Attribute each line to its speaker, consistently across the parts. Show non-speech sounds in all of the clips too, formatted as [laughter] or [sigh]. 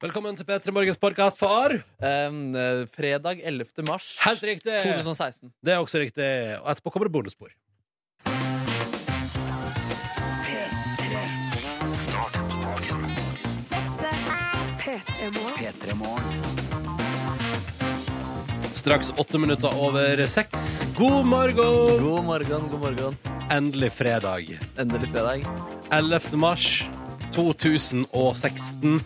Speaker 1: Velkommen til P3 Morgens podkast for
Speaker 2: Um, eh, fredag 11. mars
Speaker 1: Helt riktig!
Speaker 2: 2016.
Speaker 1: Det er også riktig. Og etterpå kommer det bonusspor. Straks åtte minutter over seks. God morgen!
Speaker 2: God morgen, god morgen.
Speaker 1: Endelig fredag.
Speaker 2: Endelig fredag.
Speaker 1: 11. mars 2016.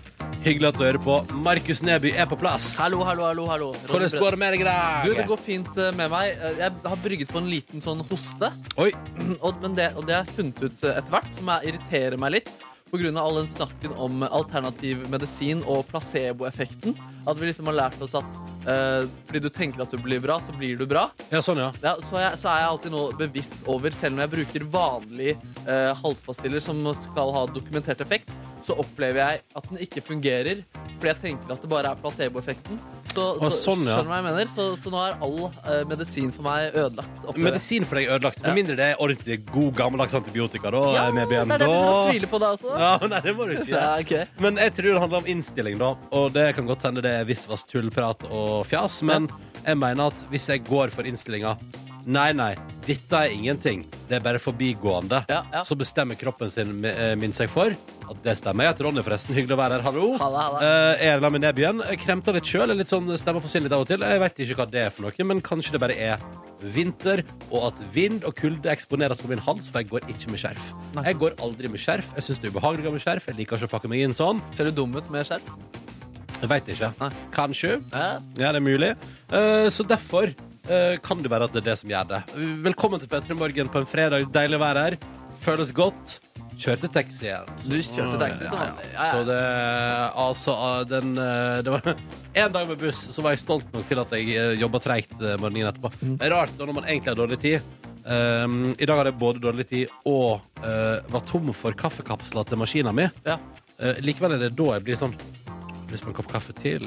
Speaker 1: Hyggelig at du hører på. Markus Neby er på plass.
Speaker 2: Hallo, hallo, hallo. hallo.
Speaker 1: Hvordan går det med deg i dag?
Speaker 2: Du, Det går fint eh, med meg. Eh, Jeg har brygget på en liten sånn hoste.
Speaker 1: Oi, [clears throat]
Speaker 2: Og, men det, og det har jeg funnet ut eh, etter hvert, som jeg irriterer meg litt. Av all den snakken om alternativ medisin og placeboeffekten. At vi liksom har lært oss at eh, fordi du tenker at du blir bra, så blir du bra.
Speaker 1: ja, sånn, ja.
Speaker 2: Ja, så, er jeg, så er jeg alltid nå bevisst over, selv om jeg bruker vanlige eh, halspastiller som skal ha dokumentert effekt, så opplever jeg at den ikke fungerer, fordi jeg tenker at det bare er placeboeffekten. Så, så,
Speaker 1: sånn, ja.
Speaker 2: Skjønner hva jeg mener? Så, så nå er all eh, medisin for meg ødelagt. opplever.
Speaker 1: Medisin for deg ødelagt. Med mindre det er ordentlig god, gammeldags antibiotika. Da,
Speaker 2: Ja,
Speaker 1: med
Speaker 2: det er det vi begynner tvile på da også.
Speaker 1: Ja, nei, det må du ikke
Speaker 2: Ja, ok.
Speaker 1: Men jeg tror det handler om innstilling, da. Og det kan godt hende det er visvas tullprat og fjas, men jeg mener at hvis jeg går for innstillinga Nei, nei, dette er ingenting. Det er bare forbigående.
Speaker 2: Ja, ja.
Speaker 1: Så bestemmer kroppen sin eh, min seg for at det stemmer. Jeg heter Ronny, forresten. Hyggelig å være her. Hallo.
Speaker 2: Halla, halla.
Speaker 1: Eh, jeg er la meg ned igjen. Jeg kremter litt sjøl. Litt sånn stemmer forsvinner litt av og til. Jeg vet ikke hva det er for noe, men kanskje det bare er vinter, og at vind og kulde eksponeres på min hals, for jeg går ikke med skjerf.
Speaker 2: Nei.
Speaker 1: Jeg går aldri med skjerf. Jeg syns det er ubehagelig med skjerf. Jeg liker ikke å pakke meg inn sånn.
Speaker 2: Ser du dum ut med skjerf?
Speaker 1: Jeg veit ikke.
Speaker 2: Nei.
Speaker 1: Kanskje.
Speaker 2: Ja.
Speaker 1: Ja, det er mulig. Eh, så derfor kan det være at det er det som gjør det. Velkommen til P3 Morgen på en fredag. Deilig å være her. Føles godt. Kjørte taxi igjen.
Speaker 2: Du kjørte taxi som vanlig. Ja, ja.
Speaker 1: Så det Altså, eh, den eh, Det var [laughs] en dag med buss, så var jeg stolt nok til at jeg uh, jobba treigt eh, morgenen etterpå.
Speaker 2: Mm.
Speaker 1: Det er rart når man egentlig har dårlig tid. Um, I dag hadde jeg både dårlig tid og uh, var tom for kaffekapsler til maskina mi.
Speaker 2: Ja.
Speaker 1: Uh, likevel er det da jeg blir sånn Lyst på en kopp kaffe til.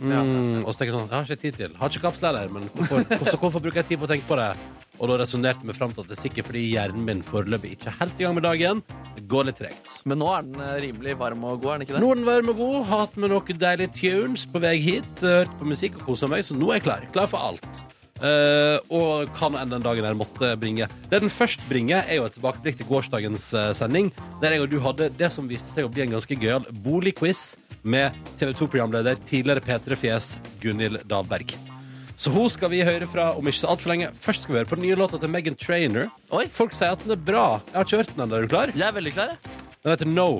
Speaker 1: Mm, Og så tenker jeg sånn, jeg har ikke tid til. Har ikke kapsler heller, men hvorfor, hvorfor, hvorfor bruker jeg tid på å tenke på det? Og da resonnerte vi fram til at det er sikkert fordi hjernen min foreløpig ikke er helt i gang med dagen. Det går litt tregt.
Speaker 2: Men nå er den eh, rimelig varm og god, er den ikke det?
Speaker 1: Nå er den varm og god. Hatt med noen deilige tunes på vei hit. Hørt på musikk og kosa meg, så nå er jeg klar. Klar for alt. Eh, og kan enn den dagen her måtte bringe. Det den først bringer, er jo et tilbakeblikk til gårsdagens uh, sending, der jeg og du hadde det som viste seg å bli en ganske gøyal boligquiz med TV 2-programleder, tidligere P3-fjes Gunhild Dahlberg. Så hun skal vi høre fra om ikke så altfor lenge. Først skal vi høre på den nye låta til Megan Trainer. Folk sier at den er bra. Jeg har ikke hørt den ennå. Er du klar?
Speaker 2: Jeg er veldig klar, jeg.
Speaker 1: Den heter No.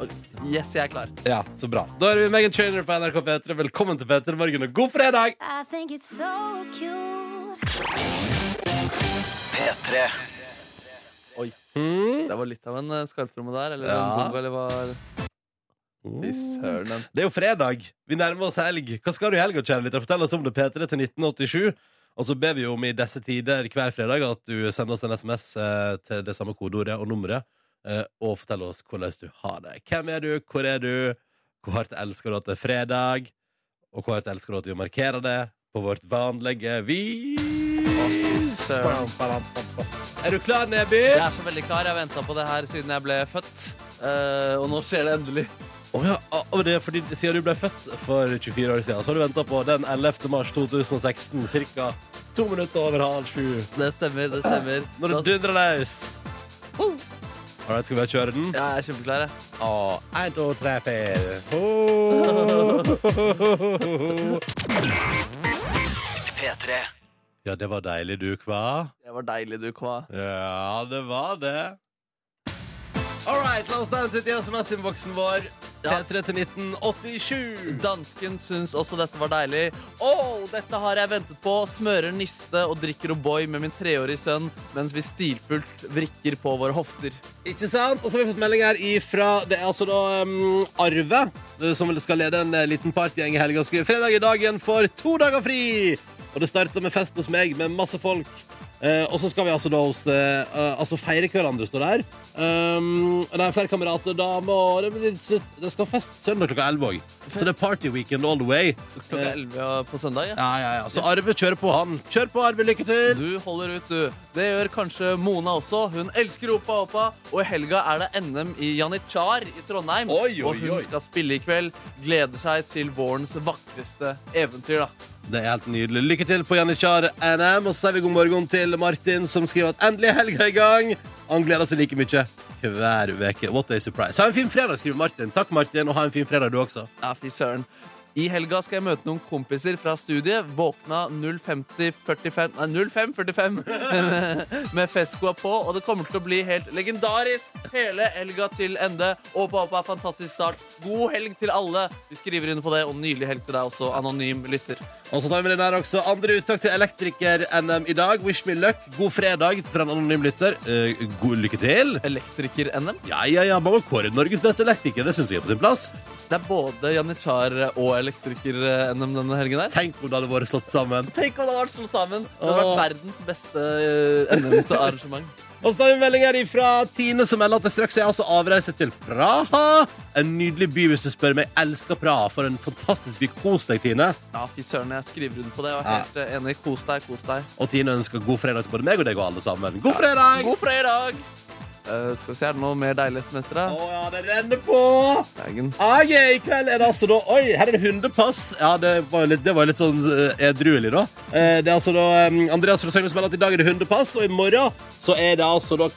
Speaker 2: Yes, jeg er klar.
Speaker 1: Ja, så bra. Da er vi Megan Trainer på NRK P3. Velkommen til P3 Morgen og god fredag!
Speaker 3: I think it's so cute.
Speaker 4: P3.
Speaker 2: Oi.
Speaker 1: Hmm?
Speaker 2: Det var litt av en eh, skarptromme der. Eller
Speaker 1: Ja.
Speaker 2: en bongo, eller hva? Fy søren. den.
Speaker 1: Det er jo fredag. Vi nærmer oss helg. Hva skal du i helga, kjære lytter? Fortell oss om det, P3 til 1987. Og så ber vi om i disse tider hver fredag at du sender oss en SMS eh, til det samme kodeordet og nummeret, og fortelle oss hvordan du har det. Hvem er du? Hvor er du? Hvor hardt elsker du at det er fredag? Og hvor hardt elsker du at vi markerer det på vårt vanlige vis? Er du klar, Neby?
Speaker 2: Jeg er så veldig klar. Jeg har venta på det her siden jeg ble født. Eh, og nå skjer det endelig.
Speaker 1: Oh ja, og det er fordi Siden du ble født for 24 år siden, så har du venta på den 11. mars 2016, ca. to minutter over halv sju.
Speaker 2: Det stemmer. det stemmer
Speaker 1: Når
Speaker 2: det
Speaker 1: du dundrer løs. All right, skal vi kjøre den?
Speaker 2: Ja, Jeg er kjempeklar. jeg.
Speaker 1: Å, en, to, tre, fire. Ho.
Speaker 4: P3.
Speaker 1: Ja, det var deilig, du, hva?
Speaker 2: Det var deilig, du, Kva.
Speaker 1: Ja, det var det. All right, la oss ta en titt i SMS-innboksen vår.
Speaker 2: Ja.
Speaker 1: P3 til 1987.
Speaker 2: Dansken syns også dette var deilig. Å, dette har jeg ventet på. Smører niste og drikker O'boy med min treårige sønn mens vi stilfullt vrikker på våre hofter.
Speaker 1: Ikke sant? Og så har vi fått melding her ifra Det er altså da um, Arve, eh, som skal lede en eh, liten partygjeng i helga. og Skriver fredag i dagen for to dager fri! Og det starta med fest hos meg med masse folk. Eh, og så skal vi altså da hos eh, eh, Altså feire hverandre, står der. Um, det er flere kamerater, damer og det, blir litt- det skal fest søndag klokka 11 òg. Så det er party weekend all the way.
Speaker 2: Klokka 11 på søndag. Ja.
Speaker 1: Ja, ja, ja. Så Arve kjører på, han. Kjør på, Arve. Lykke til.
Speaker 2: Du holder ut, du. Det gjør kanskje Mona også. Hun elsker Opa Opa. Og i helga er det NM i Janitsjar i Trondheim.
Speaker 1: Oi, oi,
Speaker 2: og hun
Speaker 1: oi.
Speaker 2: skal spille i kveld. Gleder seg til vårens vakreste eventyr, da.
Speaker 1: Det er helt nydelig. Lykke til på Janitsjar NM. Og så sier vi god morgen til Martin, som skriver at endelig er helga i gang. Han gleder seg like mye hver uke. What a surprise. Ha en fin fredag, skriver Martin. Takk, Martin, og ha en fin fredag, du også.
Speaker 2: Ja, fy søren. I helga skal jeg møte noen kompiser fra studiet. Våkna 05.45 Nei, 0545 [laughs] med festskoa på, og det kommer til å bli helt legendarisk hele helga til ende. Åpa Åpa, fantastisk start. God helg til alle. Vi skriver under på det, og nylig helg til deg også, anonym lytter.
Speaker 1: Og så tar vi den her også. Andre uttak til Elektriker-NM i dag. Wish me luck. God fredag fra en anonym lytter. Eh, god lykke til.
Speaker 2: Elektriker-NM.
Speaker 1: Ja, ja, ja. Man må kåre Norges beste elektriker. Det syns jeg er på sin plass.
Speaker 2: Det er både Janitsjar og Elektriker-NM denne helgen her.
Speaker 1: Tenk om det hadde vært slått sammen.
Speaker 2: Tenk om det hadde vært slått sammen! Det hadde vært verdens beste eh, NM-arrangement.
Speaker 1: Og så har vi melding her fra Tine, som melder at det straks er altså avreise til Praha. En nydelig by, hvis du spør meg. Elsker Praha. For en fantastisk by. Kos deg, Tine.
Speaker 2: Ja, fy søren, jeg skriver under på det. Jeg er helt ja. enig. Kos deg, kos deg.
Speaker 1: Og Tine ønsker god fredag til både meg og deg og alle sammen. God fredag!
Speaker 2: God fredag! Eh, skal vi se, er det noe mer deilig semester,
Speaker 1: Å
Speaker 2: da?
Speaker 1: ja, det renner på!
Speaker 2: Bergen.
Speaker 1: AG, i kveld er det altså da Oi, her er det hundepass. Ja, det var jo litt, det var litt sånn uh, edruelig, da. Uh, det er altså da um, Andreas fra Søgne som melder at i dag er det hundepass, og i morgen så er det altså da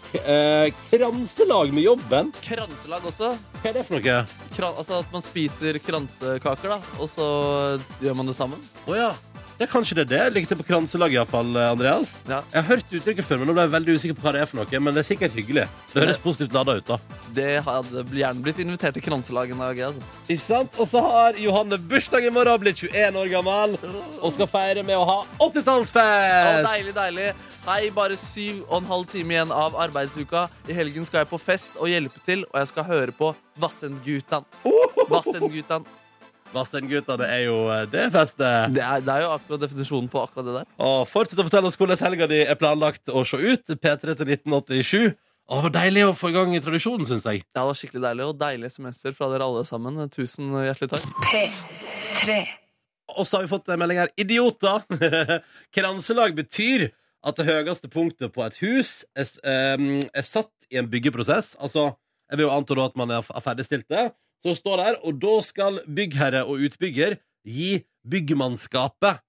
Speaker 1: kranselag med jobben.
Speaker 2: Kranselag også.
Speaker 1: Hva er det for noe?
Speaker 2: Kran altså at man spiser kransekaker, da, og så gjør man det sammen.
Speaker 1: Å ja. Er kanskje det er det. Ligger til på kranselag, iallfall, Andreas.
Speaker 2: Ja.
Speaker 1: Jeg har hørt uttrykket før, men nå ble jeg veldig usikker på hva det er for noe. Men det er sikkert hyggelig. Det høres positivt lada ut, da.
Speaker 2: Det hadde gjerne blitt invitert til kranselaget en dag. Altså.
Speaker 1: Ikke sant? Og så har Johanne bursdag i morgen, blitt 21 år gammel, og skal feire med å ha 80-tallsfest!
Speaker 2: deilig, deilig. Hei, bare syv og en halv time igjen av arbeidsuka. I helgen skal jeg på fest og hjelpe til, og jeg skal høre på Vassendgutan. Vassendgutan.
Speaker 1: Vassendgutta, det er jo eh, det festet.
Speaker 2: Det er, det er jo akkurat definisjonen på akkurat det der.
Speaker 1: Og fortsett å fortelle oss hvordan helga di er planlagt å se ut. P3 til 1987. Å, det var deilig å få i gang tradisjonen, syns jeg.
Speaker 2: Ja, det var skikkelig deilig, og deilig semester fra dere alle sammen. Tusen hjertelig takk.
Speaker 3: P3.
Speaker 1: Og så har vi fått en melding her. Idioter! [laughs] Kranselag betyr at det høyeste punktet på et hus er, ehm, er satt i en byggeprosess. Altså, jeg vil jo anta at man er ferdigstilt er det står der, og da skal byggherre og utbygger gi byggmannskapet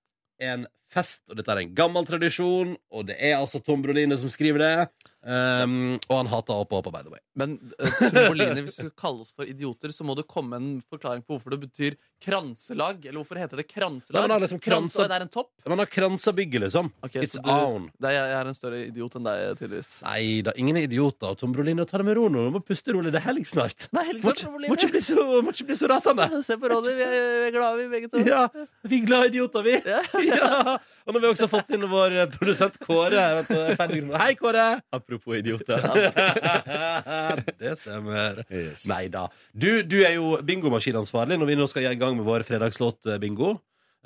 Speaker 1: en fest. Og dette er en gammel tradisjon, og det er altså Tom Broline som skriver det. Ehm, og han hata opp og opp, by the way.
Speaker 2: Men uh, Tromboline, hvis du skal kalle oss for idioter, så må det komme en forklaring på hvorfor det betyr kranselag. Eller hvorfor heter det kranselag?
Speaker 1: Nei, men det er liksom kransa,
Speaker 2: Kranse, det er en topp?
Speaker 1: Man har kransa bygget, liksom.
Speaker 2: Okay,
Speaker 1: It's
Speaker 2: du,
Speaker 1: on.
Speaker 2: det er, jeg er en større idiot enn deg, tydeligvis.
Speaker 1: Nei da, ingen er idioter. Broline, ta det med ro nå. Du må puste rolig. Det er helg snart.
Speaker 2: Nei, helg snart, må,
Speaker 1: må, ikke bli så, må ikke bli så rasende. [laughs]
Speaker 2: Se på Ronny, vi er, vi er glade, vi begge to.
Speaker 1: Ja, vi er glade idioter, vi.
Speaker 2: Ja. [laughs]
Speaker 1: Ja. Og nå har vi også fått inn vår produsent Kåre. Vet du. Hei, Kåre. Apropos idioter. [laughs] det stemmer. Nei da. Du, du er jo bingomaskinansvarlig når vi nå skal i gang med vår fredagslåt-bingo.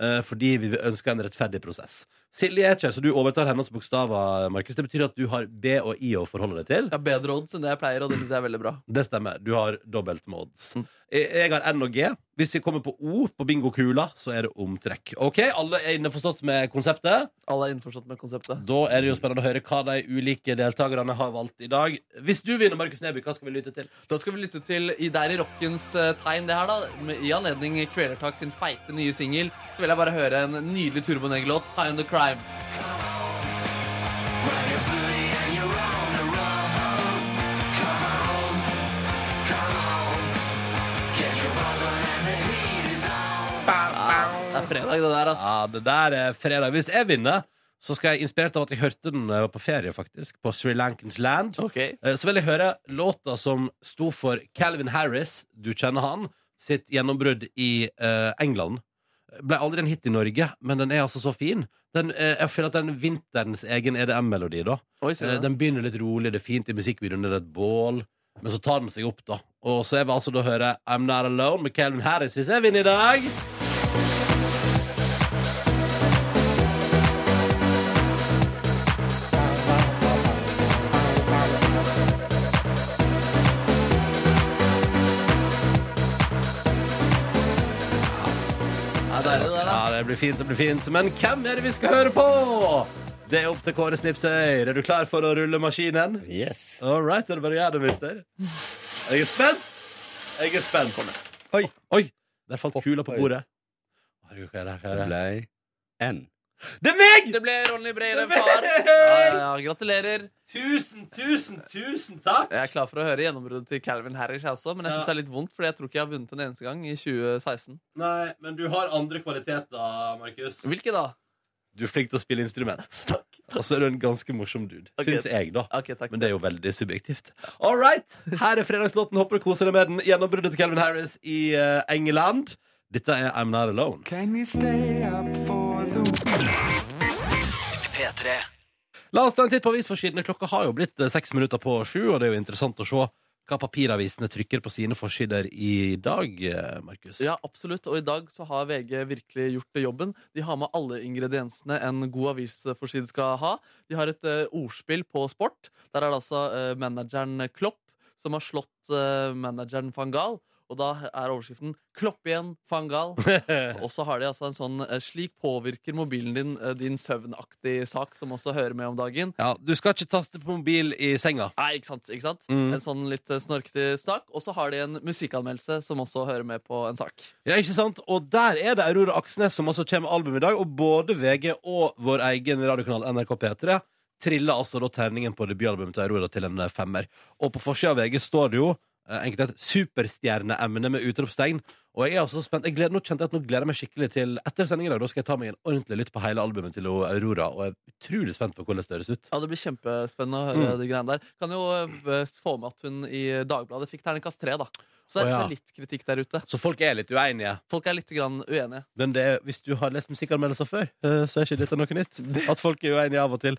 Speaker 1: eh, Fordi vi ønsker en rettferdig prosess. Silje er ikke så du overtar hennes bokstaver, Markus. Det betyr at du har B og I å forholde deg til.
Speaker 2: Jeg har bedre odds enn det jeg pleier, og det syns jeg er veldig bra.
Speaker 1: Det stemmer. Du har dobbelt med odds.
Speaker 2: Mm.
Speaker 1: Jeg jeg har N og G. Hvis vi kommer på O på bingokula, så er det omtrekk. Ok, Alle er innforstått med konseptet?
Speaker 2: Alle er innforstått med konseptet.
Speaker 1: Da er det jo spennende å høre hva de ulike deltakerne har valgt i dag. Hvis du vinner, Markus Neby, hva skal vi lytte til?
Speaker 2: Da skal vi lytte til I Der i rockens eh, tegn, det her, da. I anledning Kvelertak sin feite nye singel, så vil jeg bare høre en nydelig Turbonegg-låt, 'High on the Crime'. Fredag, det der, ass.
Speaker 1: Ja, det der er fredag. Hvis jeg vinner, så skal jeg, inspirert av at jeg hørte den jeg var på ferie, faktisk, på Sri Lankans land,
Speaker 2: Ok.
Speaker 1: eh, så vil jeg høre låta som sto for Calvin Harris, du kjenner han, sitt gjennombrudd i uh, England. Ble aldri en hit i Norge, men den er altså så fin. Den, uh, jeg føler at den er vinterens egen EDM-melodi, da.
Speaker 2: Oi,
Speaker 1: Eh,
Speaker 2: det?
Speaker 1: Den begynner litt rolig, det er fint i musikkvideoen, det er et bål. Men så tar den seg opp, da. Og så er vi altså da å høre I'm Not Alone med Calvin Harris hvis jeg vinner i dag.
Speaker 2: Det
Speaker 1: blir fint, det blir fint. Men hvem er det vi skal høre på? Det er opp til Kåre Snipsøy. Er du klar for å rulle maskinen?
Speaker 4: Yes.
Speaker 1: All right, da er det bare å gjøre det, mister? Jeg er spent. Jeg er spent.
Speaker 4: Oi.
Speaker 1: Oi, der falt kula på bordet. Herregud, hva er det? Hva er
Speaker 4: Det
Speaker 1: det?
Speaker 4: ble en.
Speaker 1: Det er meg!
Speaker 2: Det ble Ronny
Speaker 1: Breire,
Speaker 2: far. Ja, ja, ja. Gratulerer.
Speaker 1: Tusen, tusen, tusen takk.
Speaker 2: Jeg er klar for å høre gjennombruddet til Calvin Harris jeg også, men jeg syns det er litt vondt, fordi jeg tror ikke jeg har vunnet en eneste gang i 2016.
Speaker 1: Nei, men du har andre kvaliteter, Markus.
Speaker 2: Hvilke da?
Speaker 1: Du er flink til å spille instrument. Takk Og så er du en ganske morsom dude.
Speaker 2: Okay.
Speaker 1: Syns jeg, da.
Speaker 2: Ok, takk.
Speaker 1: Men det er jo veldig subjektivt. All right. Her er fredagslåten. Håper du koser deg med den. Gjennombruddet til Calvin Harris i eh, England. Dette er I'm Not Alone. La oss ta en titt på avisforsidene. Klokka har jo blitt eh, seks minutter på sju, og det er jo interessant å se hva papiravisene trykker på sine forsider i dag, eh, Markus.
Speaker 2: Ja, absolutt. Og i dag så har VG virkelig gjort jobben. De har med alle ingrediensene en god avisforside skal ha. De har et uh, ordspill på sport. Der er det altså uh, manageren Klopp som har slått uh, manageren van Gaal. Og da er overskriften 'Klopp igjen, fangal'. [laughs] Og så har de altså en sånn eh, 'Slik påvirker mobilen din eh, din søvnaktig sak', som også hører med om dagen.
Speaker 1: Ja, du skal ikke taste på mobil i senga.
Speaker 2: Nei, ikke sant? ikke sant?
Speaker 1: Mm.
Speaker 2: En sånn litt eh, snorkete sak. Og så har de en musikkanmeldelse som også hører med på en sak.
Speaker 1: Ja, ikke sant? Og der er det Aurora Aksnes som altså kommer med album i dag, og både VG og vår egen radiokanal NRK P3 triller altså da terningen på debutalbumet til Aurora til en femmer. Og på forsida av VG står det jo eh, enkelt et superstjerneemne med utropstegn. Og jeg er altså spent. Jeg gleder, nå kjente jeg at nå gleder jeg meg skikkelig til etter sendingen. Da skal jeg ta meg en ordentlig lytt på hele albumet til Aurora, og jeg er utrolig spent på hvordan det høres ut.
Speaker 2: Ja, Det blir kjempespennende å høre
Speaker 1: Mm.
Speaker 2: de greiene der. Kan jo eh, få med at hun i Dagbladet fikk terningkast tre, da. Så det er
Speaker 1: oh, ja.
Speaker 2: litt kritikk der ute.
Speaker 1: Så folk er litt uenige.
Speaker 2: Folk er litt grann uenige.
Speaker 1: Men det, hvis du har lest musikkanmeldelser før, eh, så er ikke dette noe nytt. [laughs] At folk er uenige av og til.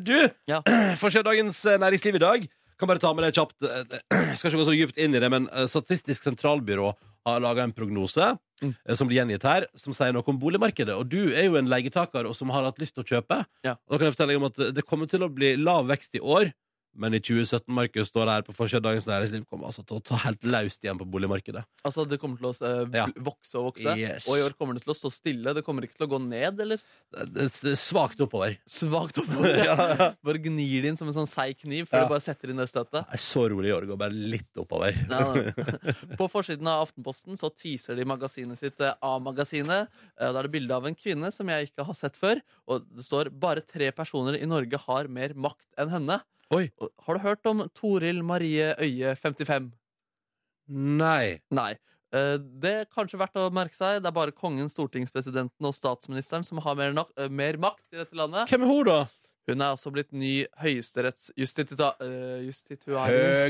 Speaker 1: Du,
Speaker 2: Ja. [clears throat]
Speaker 1: får se dagens næringsliv i dag. Kan bare ta med det kjapt. Jeg skal ikke gå så dypt inn i det, men eh, Statistisk sentralbyrå har laga en prognose
Speaker 2: Mm.
Speaker 1: eh, som blir gjengitt her, som sier noe om boligmarkedet. Og du er jo en leietaker og som har hatt lyst til å kjøpe.
Speaker 2: Ja.
Speaker 1: Og da kan jeg fortelle deg om at det kommer til å bli lav vekst i år. Men i 2017 Markus, står det her på forsida Dagens Næringsliv kommer altså til å ta helt løst igjen på boligmarkedet.
Speaker 2: Altså, Det kommer til å eh,
Speaker 1: Ja.
Speaker 2: vokse og vokse.
Speaker 1: Yes.
Speaker 2: Og i år kommer det til å stå stille. Det kommer ikke til å gå ned, eller?
Speaker 1: Det det- det er svakt oppover.
Speaker 2: Svakt oppover. [laughs]
Speaker 1: Ja.
Speaker 2: Bare gnir det inn som en sånn seig kniv før
Speaker 1: Ja.
Speaker 2: du bare setter inn det støtet.
Speaker 1: Er så rolig i år. Det går bare litt oppover. [laughs]
Speaker 2: På forsiden av Aftenposten så teaser de magasinet sitt eh, A-magasinet. Eh, Da er det bilde av en kvinne som jeg ikke har sett før. Og det står bare tre personer i Norge har mer makt enn henne.
Speaker 1: Oi.
Speaker 2: Har du hørt om Toril Marie Øie 55?
Speaker 1: Nei.
Speaker 2: Nei. Eh, Det er kanskje verdt å merke seg. Det er bare kongen, stortingspresidenten og statsministeren som har mer, eh, mer makt i dette landet.
Speaker 1: Hvem er hun, da?
Speaker 2: Hun er altså blitt ny høyesterettsjustitiarius.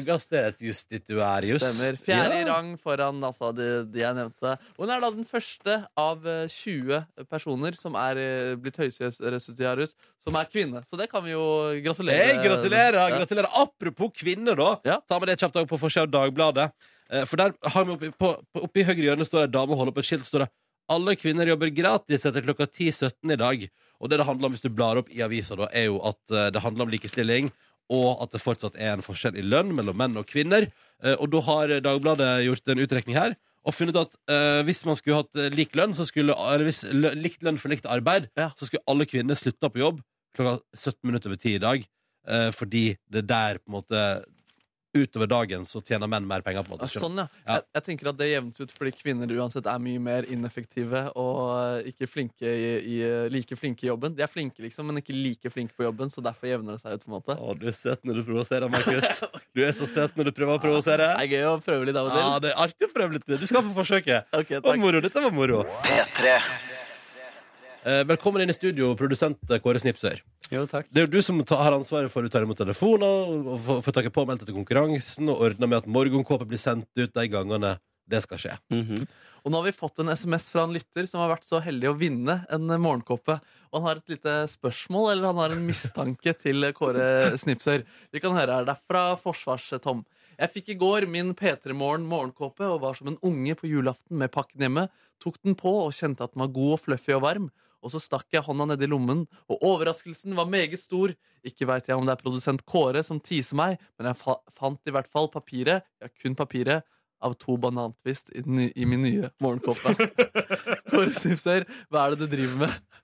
Speaker 1: Høyesterettsjustitiarius.
Speaker 2: Stemmer. Fjerde i
Speaker 1: Ja.
Speaker 2: rang foran altså, de, de jeg nevnte. Hun er da den første av eh, 20 personer som er eh, blitt høyesterettsjustitiarius, som er kvinne. Så det kan vi jo gratulere.
Speaker 1: Hey, gratulerer!
Speaker 2: Ja.
Speaker 1: gratulerer Apropos kvinner, da.
Speaker 2: Ja.
Speaker 1: Ta med det kjapt også på forsida av Dagbladet. Eh, For der har vi oppi, på, på, oppi høyre hjørne står det ei dame og holder opp et skilt. står det alle kvinner jobber gratis etter klokka 10.17 i dag. Og det det handler om hvis du blar opp i avisa, da, er jo at eh, det handler om likestilling, og at det fortsatt er en forskjell i lønn mellom menn og kvinner. Eh, Og da har Dagbladet gjort en utrekning her. Og funnet at eh, hvis man skulle hatt eh, lik lønn, så skulle, eller hvis lø, likt lønn for likt arbeid,
Speaker 2: Ja.
Speaker 1: så skulle alle kvinner slutta på jobb klokka 17 minutter over 10 i dag. eh, fordi det er der på en måte utover dagen så tjener menn mer penger. på en måte Ja,
Speaker 2: sånn, ja.
Speaker 1: Ja.
Speaker 2: Jeg, jeg tenker at det jevnes ut fordi kvinner uansett er mye mer ineffektive og eh, ikke flinke i, i, eh, like flinke i jobben. De er flinke, liksom, men ikke like flinke på jobben, så derfor jevner det seg ut. på en måte
Speaker 1: Å, du er søt når du provoserer, [laughs] Markus. Du er så søt når du prøver å provosere.
Speaker 2: Det er gøy å prøve litt av og til.
Speaker 1: Ja, det er artig å prøve litt. Du skal få forsøke. [laughs]
Speaker 2: Okay,
Speaker 1: Det var moro. Dette var moro. Eh, Velkommen inn i studio, produsent Kåre Snipsøyr.
Speaker 4: Jo, takk.
Speaker 1: Det er jo du som har ansvaret for å ta imot telefoner og få- få tak i påmeldte til konkurransen og ordne med at morgenkåpet blir sendt ut de gangene det skal skje.
Speaker 4: Mhm.
Speaker 2: Og nå har vi fått en SMS fra en lytter som har vært så heldig å vinne en eh, morgenkåpe. Og han har et lite spørsmål, eller han har en mistanke [laughs] til Kåre Snipsør. Vi kan høre her. Det er fra Forsvars-Tom. Jeg fikk i går min P3 Morgen morgenkåpe og var som en unge på julaften med pakken hjemme. Tok den på og kjente at den var god og fluffy og varm. Og så stakk jeg hånda nedi lommen, og overraskelsen var meget stor. Ikke veit jeg om det er produsent Kåre som teaser meg, men jeg fa fant i hvert fall papiret, ja, kun papiret, av to banantvist i, i min nye morgenkåpe. [laughs] Kåre Snipser, hva er det du driver med?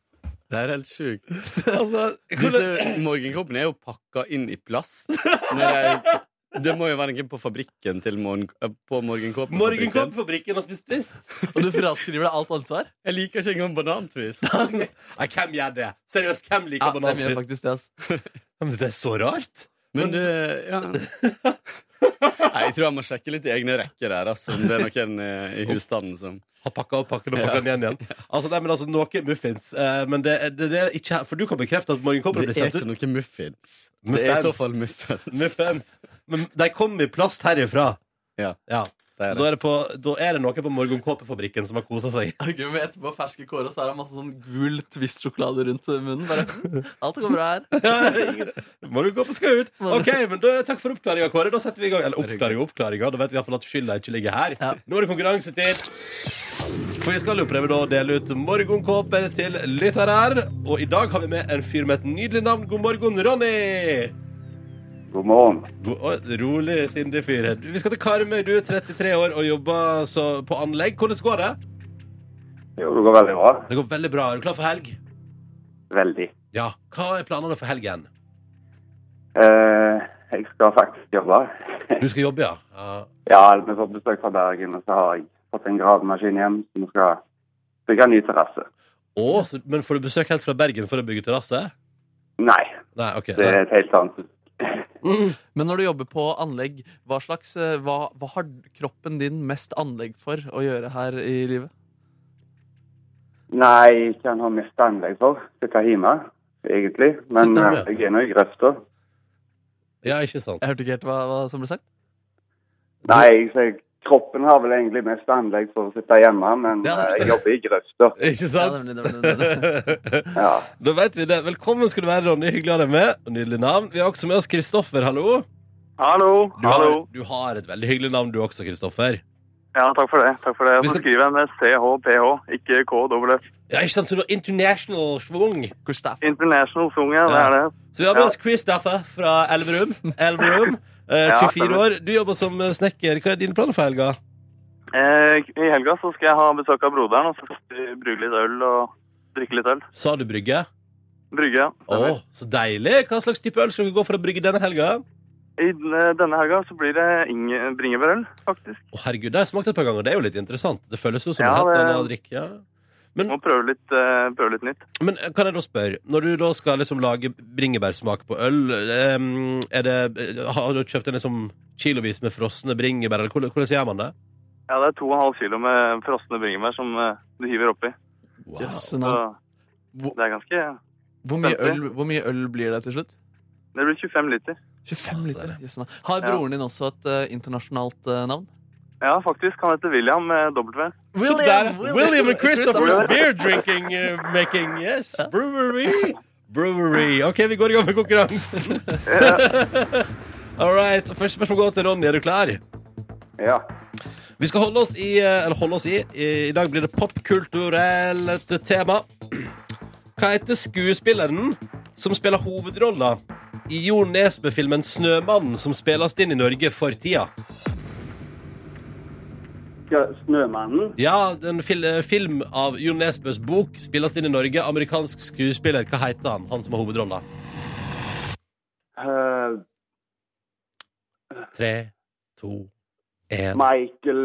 Speaker 4: Det er helt sjukt. [laughs]
Speaker 1: Altså,
Speaker 4: Disse morgenkåpene er jo pakka inn i plast. Når jeg, det må jo være noe på fabrikken til morgen, eh, på morgenkåpefabrikken.
Speaker 1: Morgenkåpefabrikken har spist twist.
Speaker 2: Og du fraskriver deg alt ansvar?
Speaker 4: Jeg liker ikke engang banantvist.
Speaker 1: Nei, hvem gjør det? Seriøst, hvem liker
Speaker 2: Ja, det
Speaker 1: banantvist?
Speaker 2: faktisk det.
Speaker 1: altså. Det er så rart.
Speaker 4: Men det ja. [laughs] Nei, Jeg tror jeg må sjekke litt i egne rekker der, altså, om det er noen eh, i husstanden som
Speaker 1: Har pakka opp pakken og pakka den igjen igjen. Altså, nei, men altså, Noe muffins. Eh, men det, det, det er ikke For du kan bekrefte at morgenkåpene
Speaker 4: Det er
Speaker 1: sendt
Speaker 4: ikke
Speaker 1: ut.
Speaker 4: noe muffins. Det er i så fall muffins.
Speaker 1: Muffins. Men de kommer i plast herifra.
Speaker 4: Ja,
Speaker 1: Ja.
Speaker 4: Det er
Speaker 1: Da
Speaker 4: det.
Speaker 1: er det, på, da er det noe på Morgenkåpefabrikken som har kosa seg. [laughs]
Speaker 2: Okay, men etterpå ferske Kåre, så er det masse sånn gul Twist-sjokolade rundt munnen. Bare, alt går bra her. [laughs]
Speaker 1: Morgenkåpe skal ut. Ok, men da, Takk for oppklaringa, Kåre. Da setter vi i gang. Eller oppklaring og oppklaringa. Da vet vi i hvert fall at skylda ikke ligger her.
Speaker 2: Ja.
Speaker 1: Nå er det konkurransetid. For vi skal jo prøve da å dele ut morgenkåper til lyttere. Og i dag har vi med en fyr med et nydelig navn. God morgen, Ronny.
Speaker 5: God morgen.
Speaker 1: God, rolig, sindig fyr. Vi skal til Karmøy. Du er 33 år og jobber så, på anlegg. Hvordan går det?
Speaker 5: Jo, det går veldig bra.
Speaker 1: Det går veldig bra. Er du klar for helg?
Speaker 5: Veldig.
Speaker 1: Ja. Hva er planene for helgen?
Speaker 5: Eh, jeg skal faktisk jobbe.
Speaker 1: Du skal jobbe, ja? ja.
Speaker 5: Ja, vi får besøk fra Bergen, og så har jeg fått en gravemaskin hjem, så vi skal bygge en ny terrasse.
Speaker 1: Å, men får du besøk helt fra Bergen for å bygge terrasse?
Speaker 5: Nei,
Speaker 1: Nei, OK.
Speaker 5: det er et helt annet.
Speaker 1: Mm. [laughs]
Speaker 2: Men når du jobber på anlegg, hva, slags, eh, hva, hva har kroppen din mest anlegg for å gjøre her i livet?
Speaker 5: Nei, ikke han har mest anlegg for. Sitte hjemme, egentlig. Men
Speaker 1: Sitte
Speaker 5: eh,
Speaker 1: hjemme?
Speaker 5: jeg er nå i grøfta.
Speaker 1: Ja, ikke sant.
Speaker 2: Jeg hørte ikke helt hva, hva som ble sagt.
Speaker 5: Nei, jeg sier kroppen har vel egentlig mest anlegg for å sitte hjemme, men
Speaker 2: Ja,
Speaker 5: eh, jeg jobber i grøfta. [laughs]
Speaker 1: Ikke
Speaker 2: Ja,
Speaker 1: sant?
Speaker 2: det det det
Speaker 5: Ja. [laughs]
Speaker 1: da vet vi det. Velkommen skal du være, Ronny. Hyggelig å ha deg med. Nydelig navn. Vi har også med oss Kristoffer. Hallo.
Speaker 6: Hallo.
Speaker 1: Du har, du har et veldig hyggelig navn, du også, Kristoffer.
Speaker 6: Ja, takk for det. Takk for det. Jeg
Speaker 1: skal-
Speaker 6: skriver jeg med CHPH, ikke KWF.
Speaker 1: Ja, ikke sant? Så du har international schwung.
Speaker 6: International schwung, ja. Det er det.
Speaker 1: Så vi har med oss Kristoffer fra Elverum. Elverum. [laughs] Eh,
Speaker 6: Ja,
Speaker 1: 24 år. Du jobber som eh, snekker. Hva er dine planer for helga?
Speaker 6: Eh, I helga så skal jeg ha besøk av broderen, og så skal vi brygge litt øl og drikke litt øl.
Speaker 1: Sa du brygge?
Speaker 6: Brygge, ja.
Speaker 1: Å, så deilig. Hva slags type øl skal vi gå for å brygge denne helga?
Speaker 6: I denne helga så blir det Inge bringebærøl, faktisk.
Speaker 1: Å, herregud, det har jeg smakt et par ganger. Det er jo litt interessant. Det føles jo som
Speaker 6: Ja,
Speaker 1: en helt annen drikk. Ja.
Speaker 6: Må prøve litt, uh, prøve litt nytt.
Speaker 1: Men kan jeg da spørre, når du da skal liksom lage bringebærsmak på øl, um, er det, har du kjøpt en liksom kilovis med frosne bringebær, eller hvordan, hvordan gjør man det?
Speaker 6: Ja, det er to og en halv kilo med frosne bringebær som uh, du hiver oppi.
Speaker 1: Wow.
Speaker 2: Yes,
Speaker 6: Så det er ganske
Speaker 2: Hvor mye, øl, hvor mye øl blir det til slutt?
Speaker 6: Det blir 25 liter.
Speaker 2: 25 liter. yes. Har
Speaker 6: Ja.
Speaker 2: broren din også et uh, internasjonalt navn?
Speaker 6: Ja, faktisk. Han heter William med W.
Speaker 1: Så der, William and Christopher's beer drinking uh, making, yes, brewery. Brewery. Ok, vi går i gang med konkurransen. All right. Første spørsmål går til Ronny. Er du klar?
Speaker 5: ja.
Speaker 1: Vi skal holde oss i eh, Eller holde oss i I i dag blir det popkulturelt tema. Hva heter skuespilleren som spiller hovedrolla i Jo Nesbø-filmen 'Snømannen', som spilles inn i Norge for tida?
Speaker 5: Ja, Snømannen.
Speaker 1: Ja, en fil eh, film av Jo Nesbøs bok spilles inn i Norge. Amerikansk skuespiller. Hva heter han? Han som har hovedrolla?
Speaker 5: Uh,
Speaker 1: Tre, to, én
Speaker 5: Michael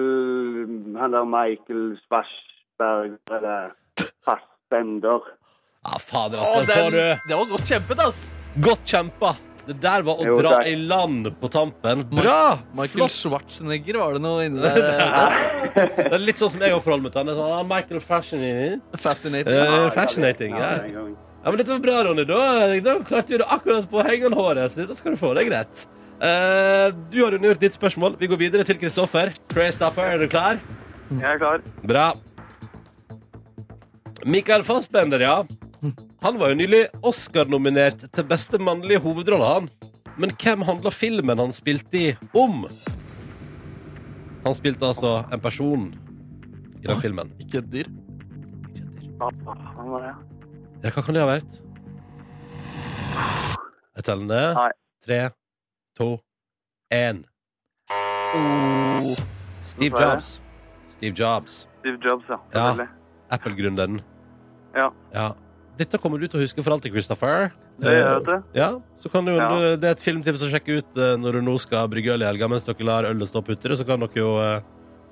Speaker 5: Han der Michael Svarsberg eller Fassbender.
Speaker 1: Ja, fader,
Speaker 2: Å,
Speaker 1: altså. Får
Speaker 2: den,
Speaker 1: du
Speaker 2: det var godt kjempet, ass!
Speaker 1: Godt kjempa. Det der var å
Speaker 5: Jo,
Speaker 1: dra
Speaker 5: takk.
Speaker 1: i land på tampen. Bra!
Speaker 2: Michael
Speaker 1: Flott.
Speaker 2: Schwarzenegger, var det noe inni [laughs] der?
Speaker 1: Det er litt sånn som jeg har forholdt meg til han. Det er sånn, ah, Michael Fascinating.
Speaker 2: Fascinating.
Speaker 1: Eh, fascinating, ja. ja, men dette var bra, Ronny. Da, da klarte vi det akkurat på hengende håret, så dette skal du få. Det er greit. Eh, du har undergjort ditt spørsmål. Vi går videre til Kristoffer. Kristoffer, er du klar?
Speaker 6: Jeg er klar.
Speaker 1: Bra. Michael Fassbender, ja. Han var jo nylig Oscar-nominert til beste mannlige hovedrolle, han. Men hvem handla filmen han spilte i, om? Han spilte altså en person i den filmen.
Speaker 2: Ikke et dyr.
Speaker 6: Faen var det?
Speaker 1: Ja, hva kan det ha vært? Jeg teller ned. Tre, to, én.
Speaker 2: Oh.
Speaker 1: Steve Jobs. Steve Jobs.
Speaker 6: Steve Jobs, ja.
Speaker 1: Ja. Apple-gründeren.
Speaker 6: Ja.
Speaker 1: Ja. Dette kommer du til å huske for alltid, Christopher.
Speaker 6: Det gjør jeg.
Speaker 1: Ja, så kan du,
Speaker 6: Ja.
Speaker 1: Det er et filmtips å sjekke ut eh, når du nå skal brygge øl i helga mens dere lar ølet stå på utere. Så kan dere jo eh,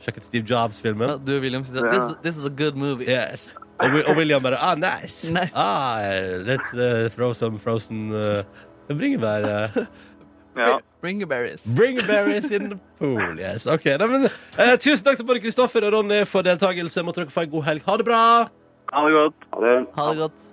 Speaker 1: sjekke ut Steve Jobs-filmen.
Speaker 2: Du, William, sier
Speaker 6: at
Speaker 2: this, this is a good movie.
Speaker 1: Yes. Og, og William bare Ah, nice.
Speaker 2: Nice.
Speaker 1: Ah, let's uh, throw some frozen uh, bringebær. Uh, [laughs]
Speaker 6: Ja.
Speaker 2: Bringeberries.
Speaker 1: bringeberries in the pool. Yes, ok. Nei, men, eh, tusen takk til både Kristoffer og Ronny for deltakelse. Måtte dere få en god helg. Ha det bra!
Speaker 6: Ha det godt.
Speaker 5: Ha det.
Speaker 2: Ha det godt.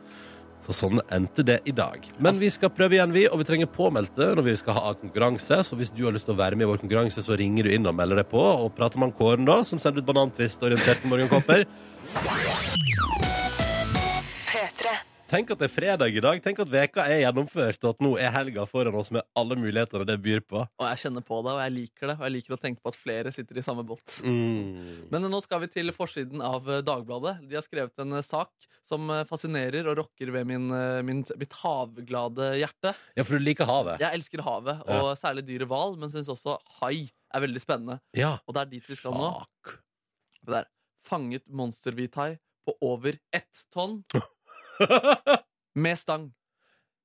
Speaker 1: Så sånn endte det i dag. Men vi skal prøve igjen, vi, og vi trenger påmeldte når vi skal ha konkurranse. Så hvis du har lyst til å være med i vår konkurranse, så ringer du inn og melder deg på. Og prater med Kåren, da, som sender ut banantvist orientert morgenkopper. [laughs] Tenk at det er fredag i dag. Tenk at veka er gjennomført, og at nå er helga foran oss med alle mulighetene det byr på.
Speaker 2: Og jeg kjenner på det, og jeg liker det. Og jeg liker å tenke på at flere sitter i samme båt.
Speaker 1: Mm.
Speaker 2: Men nå skal vi til forsiden av eh, Dagbladet. De har skrevet en eh, sak som eh, fascinerer og rokker ved min, min, mitt havglade hjerte.
Speaker 1: Ja, for du liker havet?
Speaker 2: Jeg elsker havet, og særlig dyret hval, men syns også hai er veldig spennende.
Speaker 1: Ja.
Speaker 2: Og det er dit vi skal nå.
Speaker 1: Fuck.
Speaker 2: Det der. fanget monsterhvithai på over ett tonn [laughs] med stang.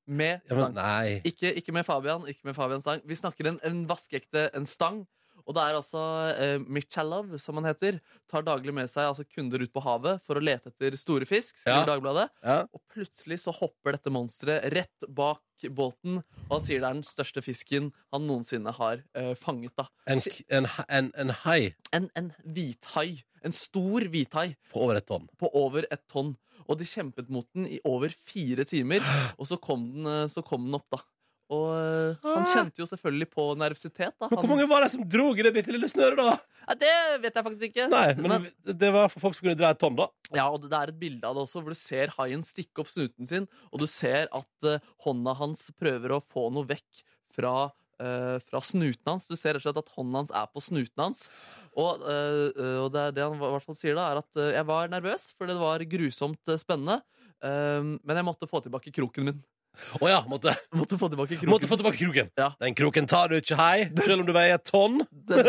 Speaker 2: Med stang.
Speaker 1: Ja,
Speaker 2: Ikke, ikke med Fabian, ikke med Fabian Stang. Vi snakker en, en vaskeekte en stang. Og det er altså eh, Michalov, som han heter, tar daglig med seg altså, kunder ut på havet for å lete etter store fisk. skriver
Speaker 1: Ja.
Speaker 2: Dagbladet.
Speaker 1: Ja.
Speaker 2: Og plutselig så hopper dette monsteret rett bak båten, og han sier det er den største fisken han noensinne har eh, fanget. da
Speaker 1: En, en, en, en hai
Speaker 2: En, en hvithai. En stor hvithai
Speaker 1: på over et tonn.
Speaker 2: på over et tonn. Og de kjempet mot den i over fire timer, [gasps] og så kom den, eh, så kom den opp, da. Og eh, han kjente jo selvfølgelig på nervøsitet.
Speaker 1: Men hvor mange var det som drog i det bitte lille snøret, da?
Speaker 2: ja, Det vet jeg faktisk ikke.
Speaker 1: Nei, men, det var for folk som kunne dra et tonn, da.
Speaker 2: Ja, og det det er et bilde av det også, hvor du ser haien stikke opp snuten sin, og du ser at uh, hånda hans prøver å få noe vekk fra, eh, fra snuten hans. Du ser rett og slett at hånden hans er på snuten hans. Og, uh, uh, og det, det han i hvert fall sier da, er at jeg var nervøs, for det var grusomt spennende. men jeg måtte få tilbake kroken min.
Speaker 1: Å ja, måtte, [laughs]
Speaker 2: Måtte få tilbake kroken.
Speaker 1: måtte få tilbake kroken.
Speaker 2: Ja.
Speaker 1: Den kroken tar du ikke, hei, selv om du veier et tonn. [laughs]
Speaker 2: Den,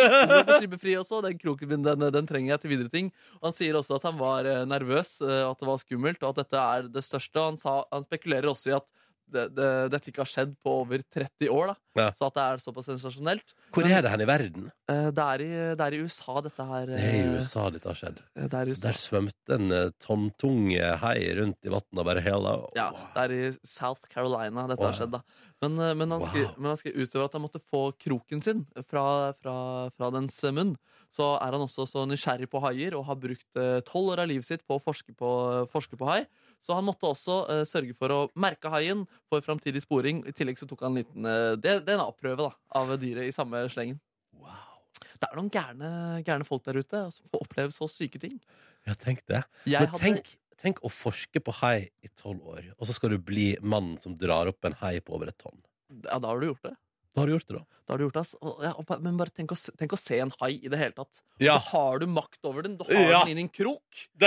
Speaker 2: den fri også. Den kroken min den, den trenger jeg til videre ting. Og Han sier også at han var nervøs, at det var skummelt, og at dette er det største. Han, sa, han spekulerer også i at det, det, dette ikke har skjedd på over 30 år. da
Speaker 1: Ja.
Speaker 2: Så at det er såpass sensasjonelt.
Speaker 1: Hvor er det hen i verden?
Speaker 2: eh, det, er i, det er i USA, dette her.
Speaker 1: Det er i
Speaker 2: eh,
Speaker 1: USA dette har skjedd. Så der svømte en tomtunge hei rundt i vannet og bare hello.
Speaker 2: Ja, det er i South Carolina dette
Speaker 1: Wow.
Speaker 2: har skjedd. da Men, eh, men, han
Speaker 1: Wow.
Speaker 2: men han skrev utover at han måtte få kroken sin fra, fra, fra dens munn. Så er han også så nysgjerrig på haier og har brukt eh, tolv år av livet sitt på å forske på, forske på hai. Så han måtte også uh, sørge for å merke haien for framtidig sporing. I tillegg så tok han en liten uh, DNA-prøve da, av dyret i samme slengen.
Speaker 1: Wow.
Speaker 2: Det er noen gærne, gærne folk der ute som får oppleve så syke ting.
Speaker 1: Ja, tenk det.
Speaker 2: Jeg
Speaker 1: Men
Speaker 2: hadde-
Speaker 1: tenk, tenk å forske på hai i tolv år, og så skal du bli mannen som drar opp en hai på over et tonn.
Speaker 2: Ja, da har du gjort det.
Speaker 1: Da har du gjort det, da.
Speaker 2: Da har du gjort det, ass. Og, ja, og, men bare tenk å, se- tenk å se en hai i det hele tatt.
Speaker 1: Ja.
Speaker 2: Så har du makt over den. Du har
Speaker 1: Ja.
Speaker 2: den inn i en krok. [laughs]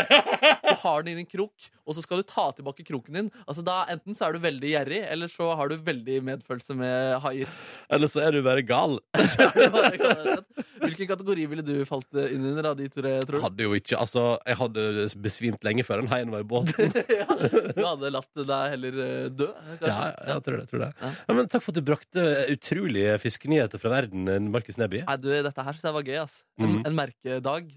Speaker 2: Du har den inn i en krok, og så skal du ta tilbake kroken din. Altså da, Enten så er du veldig gjerrig, eller så har du veldig medfølelse med haier.
Speaker 1: Eller så er du bare gal. [laughs]
Speaker 2: Hvilken kategori ville du falt inn under av de tre, tror du?
Speaker 1: Hadde jo ikke Altså, jeg hadde besvimt lenge før den haien var i båten. [laughs]
Speaker 2: du hadde latt deg heller eh, dø, kanskje?
Speaker 1: Ja, ja, jeg tror det. jeg Tror det.
Speaker 2: Ja.
Speaker 1: Ja, men takk for at du brakte utrolige fiskenyheter fra verden, Markus Neby.
Speaker 2: Nei, du, Dette her synes jeg var gøy. ass En,
Speaker 1: mm.
Speaker 2: en merkedag.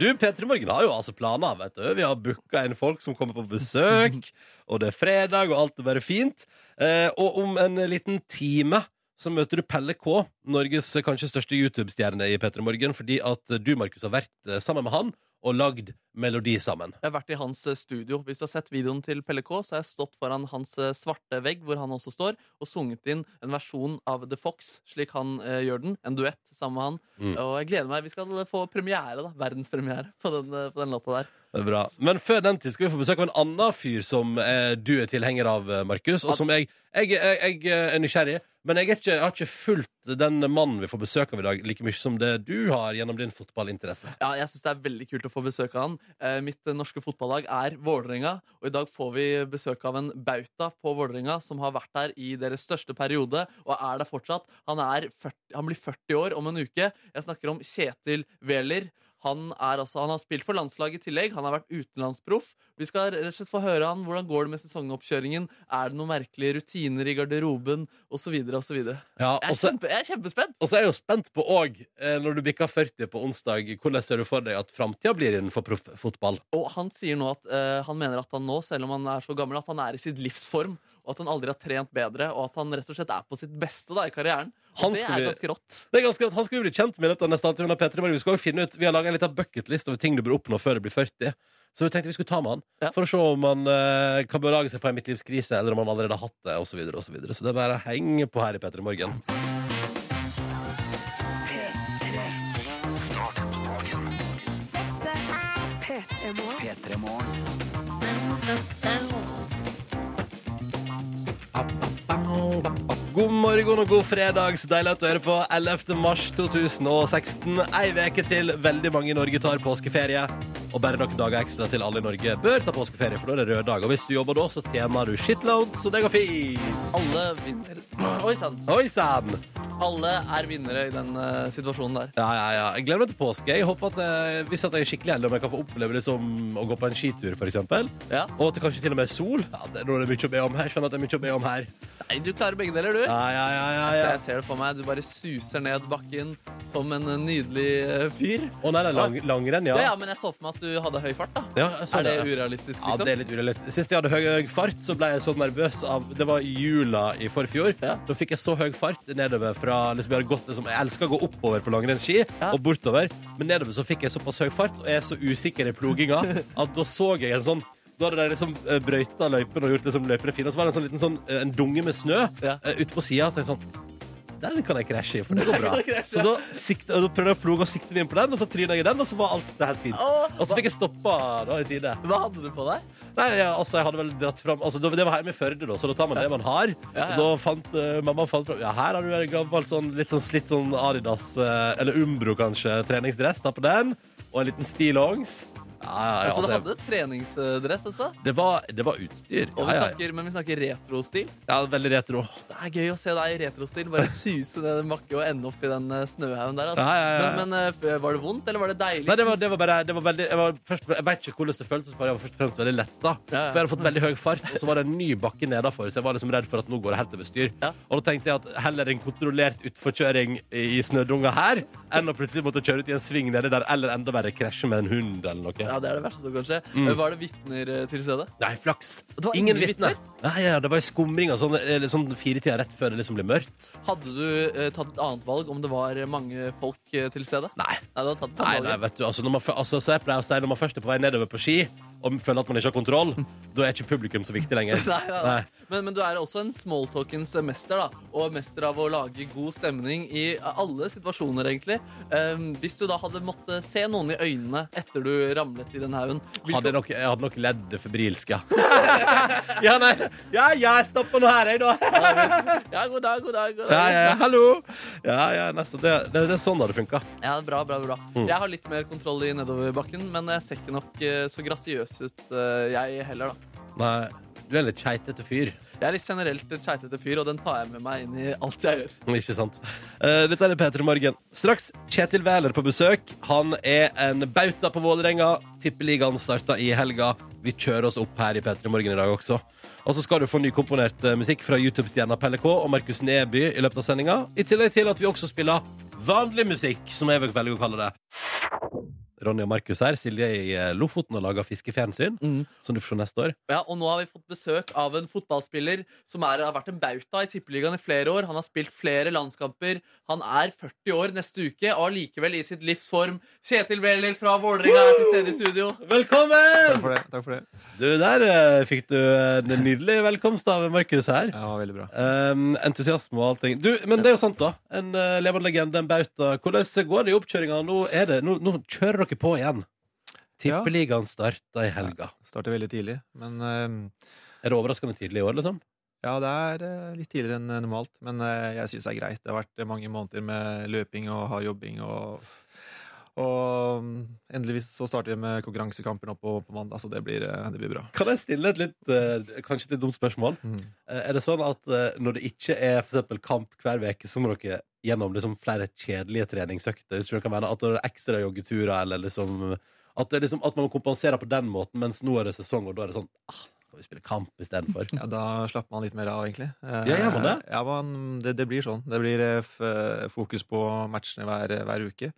Speaker 1: Du, P3 Morgen har jo altså planer, vet du. Vi har booka inn folk som kommer på besøk, [laughs] og det er fredag, og alt er bare fint. Eh, og om en liten time så møter du Pelle K, Norges kanskje største YouTube-stjerne i P3 Morgen, fordi at du, Markus, har vært eh, sammen med han og lagd melodi sammen.
Speaker 2: Jeg har vært i hans eh, studio. Hvis du har sett videoen til Pelle K, så har jeg stått foran hans eh, svarte vegg, hvor han også står, og sunget inn en versjon av The Fox, slik han eh, gjør den. En duett sammen med han.
Speaker 1: Mm.
Speaker 2: Og jeg gleder meg. Vi skal få premiere, da. Verdenspremiere på den, eh, på den låta der.
Speaker 1: Det er bra. Men før den tid skal vi få besøk av en annen fyr som eh, du er tilhenger av, eh, Markus, og som jeg, jeg, jeg, jeg er nysgjerrig. Men jeg, ikke, jeg har ikke fulgt den mannen vi får besøk av i dag, like mye som det du har gjennom din fotballinteresse.
Speaker 2: Ja, jeg syns det er veldig kult å få besøk av han. Eh, mitt norske fotballag er Vålerenga, og i dag får vi besøk av en bauta på Vålerenga som har vært der i deres største periode, og er der fortsatt. Han, er 40, han blir 40 år om en uke. Jeg snakker om Kjetil Wæler. Han, er altså, han har spilt for landslaget i tillegg. Han har vært utenlandsproff. Vi skal rett og slett få høre han. Hvordan går det med sesongoppkjøringen? Er det noen merkelige rutiner i garderoben? Og så videre og så videre.
Speaker 1: Ja,
Speaker 2: Jeg er, kjempe, jeg er kjempespent!
Speaker 1: og så er jeg jo spent på òg, når du bikker 40 på onsdag, hvordan ser du for deg at framtida blir innenfor profffotball?
Speaker 2: Og han sier nå at uh, han mener at han nå, selv om han er så gammel, at han er i sitt livsform. Og at han aldri har trent bedre, og at han rett og slett er på sitt beste da, i karrieren.
Speaker 1: Han
Speaker 2: det er
Speaker 1: vi-
Speaker 2: ganske rått.
Speaker 1: Det er ganske, rått. han skal vi bli kjent med dette neste halvtime. av P3 Vi skal også finne ut, vi har laga en liten bucketlist over ting du bør oppnå før du blir 40. Så vi tenkte vi skulle ta med han
Speaker 2: Ja.
Speaker 1: for å se om han uh, kan belage seg på en midtlivskrise, eller om han allerede har hatt det, osv. Så, videre, og så, videre. så det er bare å henge på her i P3 Morgen.
Speaker 3: P3 Morgen.
Speaker 1: God morgen og god fredag. Så deilig at du hører på 11. mars 2016. Ei veke til veldig mange i Norge tar påskeferie. Og bare noen dager ekstra til alle i Norge bør ta påskeferie, for da er det rød dag. Og hvis du jobber da, så tjener du shitload, så det går fint.
Speaker 2: Alle vinner. Oi sann!
Speaker 1: Oi sann!
Speaker 2: Alle er vinnere i den uh, situasjonen der.
Speaker 1: Ja, ja, ja. Jeg gleder meg til påske. Jeg håper at eh, Hvis at jeg er skikkelig heldig om jeg kan få oppleve det som å gå på en skitur, f.eks.
Speaker 2: Ja.
Speaker 1: Og at det kanskje til og med er sol. Ja, det er noe det er mye å be om her. Jeg skjønner at det er mye å be om her.
Speaker 2: Nei, du klarer begge deler, du.
Speaker 1: Ja, ja, ja, ja,
Speaker 2: Altså,
Speaker 1: ja.
Speaker 2: jeg ser det for meg. Du bare suser ned bakken som en eh, nydelig eh, fyr.
Speaker 1: Å nei, er lang, langrenn, ja.
Speaker 2: Ja, ja, Men jeg så for meg at du hadde høy fart. da
Speaker 1: Ja, jeg så
Speaker 2: Er det
Speaker 1: det.
Speaker 2: urealistisk,
Speaker 1: Ja,
Speaker 2: liksom?
Speaker 1: det er litt urealistisk. Sist jeg hadde høy, høy fart, så ble jeg så nervøs av Det var i jula i forfjor.
Speaker 2: Ja.
Speaker 1: Da fikk jeg så høy fart nedover fra liksom, Jeg, hadde gått, liksom, jeg elsker å gå oppover på langrennsski
Speaker 2: Ja.
Speaker 1: og bortover, men nedover så fikk jeg såpass høy fart, og jeg er så usikker i ploginga, [laughs] at da så jeg en sånn da hadde de liksom eh, brøyta løypene og gjort det som løypene fine. Og så var det en sånn liten sånn, eh, en dunge med snø
Speaker 2: Ja.
Speaker 1: eh, ute på sida. Så jeg sånn Den kan jeg krasje i, for det går bra. [laughs] Så da, sikte, da prøvde jeg å ploge og sikte inn på den, og så tryna jeg i den, og så var alt det helt fint.
Speaker 2: Åh,
Speaker 1: Og så fikk jeg stoppa da i tide.
Speaker 2: Hva hadde du på deg?
Speaker 1: Nei, ja, altså, jeg hadde vel dratt fram altså, Det var hjemme i Førde, da, så da tar man det man har.
Speaker 2: Ja, ja.
Speaker 1: Og da fant eh, mamma fant fram Ja, her har du en gammel sånn, litt sånn slitt sånn Adidas, eh, eller Umbro kanskje, treningsdress. Ta på den. Og en liten stillongs. Ja, ja, ja,
Speaker 2: Altså, du
Speaker 1: hadde
Speaker 2: hadde treningsdress, altså?
Speaker 1: det, var, det var utstyr.
Speaker 2: Og vi snakker, men vi snakker retrostil.
Speaker 1: ja, veldig retro.
Speaker 2: Det er gøy å se deg i retrostil. Bare suse ned den bakken og ende opp i den eh, snøhaugen der. Altså. Men, men eh, var det vondt, eller var det deilig?
Speaker 1: Nei, det var, det var bare det var veldig, jeg, var først, jeg vet ikke hvordan det føltes, for jeg var først og fremst veldig letta. For jeg hadde fått veldig høy fart, og så var det en ny bakke nedafor, så jeg var liksom redd for at nå går det helt over styr. Og da tenkte jeg at heller en kontrollert utforkjøring i snødunga her, enn å plutselig måtte kjøre ut i en sving nedi der, eller enda verre krasje med en hund eller noe.
Speaker 2: Ja, det er det verste som kan skje.
Speaker 1: Mm.
Speaker 2: Eh, Var det vitner eh, til stedet?
Speaker 1: Nei, flaks.
Speaker 2: Det var
Speaker 1: ingen vitner. Nei, ja, det var i skumringa sånn, fire sånn firetida rett før det liksom ble mørkt.
Speaker 2: Hadde du eh, tatt et annet valg om det var mange folk eh, til stede?
Speaker 1: Nei.
Speaker 2: Nei,
Speaker 1: Nei, nei, vet du, altså, man, altså, så jeg pleier å si Når man først er på vei nedover på ski og føler at man ikke har kontroll, [laughs] da er ikke publikum så viktig lenger. [laughs]
Speaker 2: Nei, nei, nei. Men, men du er også en smalltalkens mester, da. Og mester av å lage god stemning i alle situasjoner, egentlig. Um, hvis du da hadde måttet se noen i øynene etter du ramlet i den haugen
Speaker 1: Hadde nok, jeg hadde nok ledd febrilsk, ja. [laughs] ja, nei. Ja, ja, jeg stopper nå her, jeg, da.
Speaker 2: Ja, god dag, god dag. God dag.
Speaker 1: Ja, ja, ja, hallo. Ja, ja, nesten. Det, det, det er sånn det hadde funka.
Speaker 2: Ja, bra, bra, bra.
Speaker 1: Mm.
Speaker 2: Jeg har litt mer kontroll i nedoverbakken, men jeg ser ikke nok eh, så grasiøs ut, eh, jeg heller, da.
Speaker 1: Nei, du er litt keitete fyr.
Speaker 2: Jeg er litt generelt en keitete fyr, og den tar jeg med meg inn i alt jeg gjør.
Speaker 1: Ikke sant? Uh, dette er P3 Morgen. Straks Kjetil Wæler på besøk. Han er en bauta på Vålerenga. Tippeligaen starta i helga. Vi kjører oss opp her i P3 Morgen i dag også. Og så skal du få nykomponert eh, musikk fra YouTube-stjerna Pelle K og Markus Neby i løpet av sendinga. I tillegg til at vi også spiller vanlig musikk, som jeg velger å kalle det. Ronny og Markus her. Silje i eh, Lofoten og laga fiskefjernsyn,
Speaker 2: Mm.
Speaker 1: som du får se neste år.
Speaker 2: Ja, og nå har vi fått besøk av en fotballspiller som er, har vært en bauta i Tippeligaen i flere år. Han har spilt flere landskamper. Han er 40 år neste uke og allikevel i sitt livs form. Kjetil Wæler fra Vålerenga er til stede i studio.
Speaker 1: Velkommen!
Speaker 7: Takk for det. takk for det.
Speaker 1: Du, der uh, fikk du en nydelig velkomst av Markus her.
Speaker 7: Ja, veldig bra.
Speaker 1: Um, entusiasme og allting. Du, men det er jo sant, da. En uh, levende legende, en bauta. Hvordan går det i oppkjøringa? Nå, er det, nå, nå kjører dere på igjen. Tippeligaen starta i helga.
Speaker 7: Starter veldig tidlig, men eh,
Speaker 1: Er det overraskende tidlig i år, liksom?
Speaker 7: Ja, det er eh, litt tidligere enn normalt, men eh, jeg syns det er greit. Det har vært mange måneder med løping og hard jobbing og og mm, endelig så starter vi med konkurransekamper nå på, på mandag, så det blir, eh, det blir bra.
Speaker 1: Kan jeg stille et litt, uh, kanskje et litt dumt spørsmål?
Speaker 7: Mm.
Speaker 1: Uh, Er det sånn at uh, når det ikke er for eksempel kamp hver uke, så må dere gjennom liksom flere kjedelige treningsøkter? Hvis du kan mene At det er ekstra joggeturer, eller liksom at, det liksom at man kompenserer på den måten, mens nå er det sesong, og da er det sånn ah, Kan vi spille kamp istedenfor?
Speaker 7: Ja, da slapper man litt mer av, egentlig. Eh,
Speaker 1: Ja, gjør man det?
Speaker 7: Ja, man, det, det blir sånn. Det blir eh, f fokus på matchene hver, hver uke.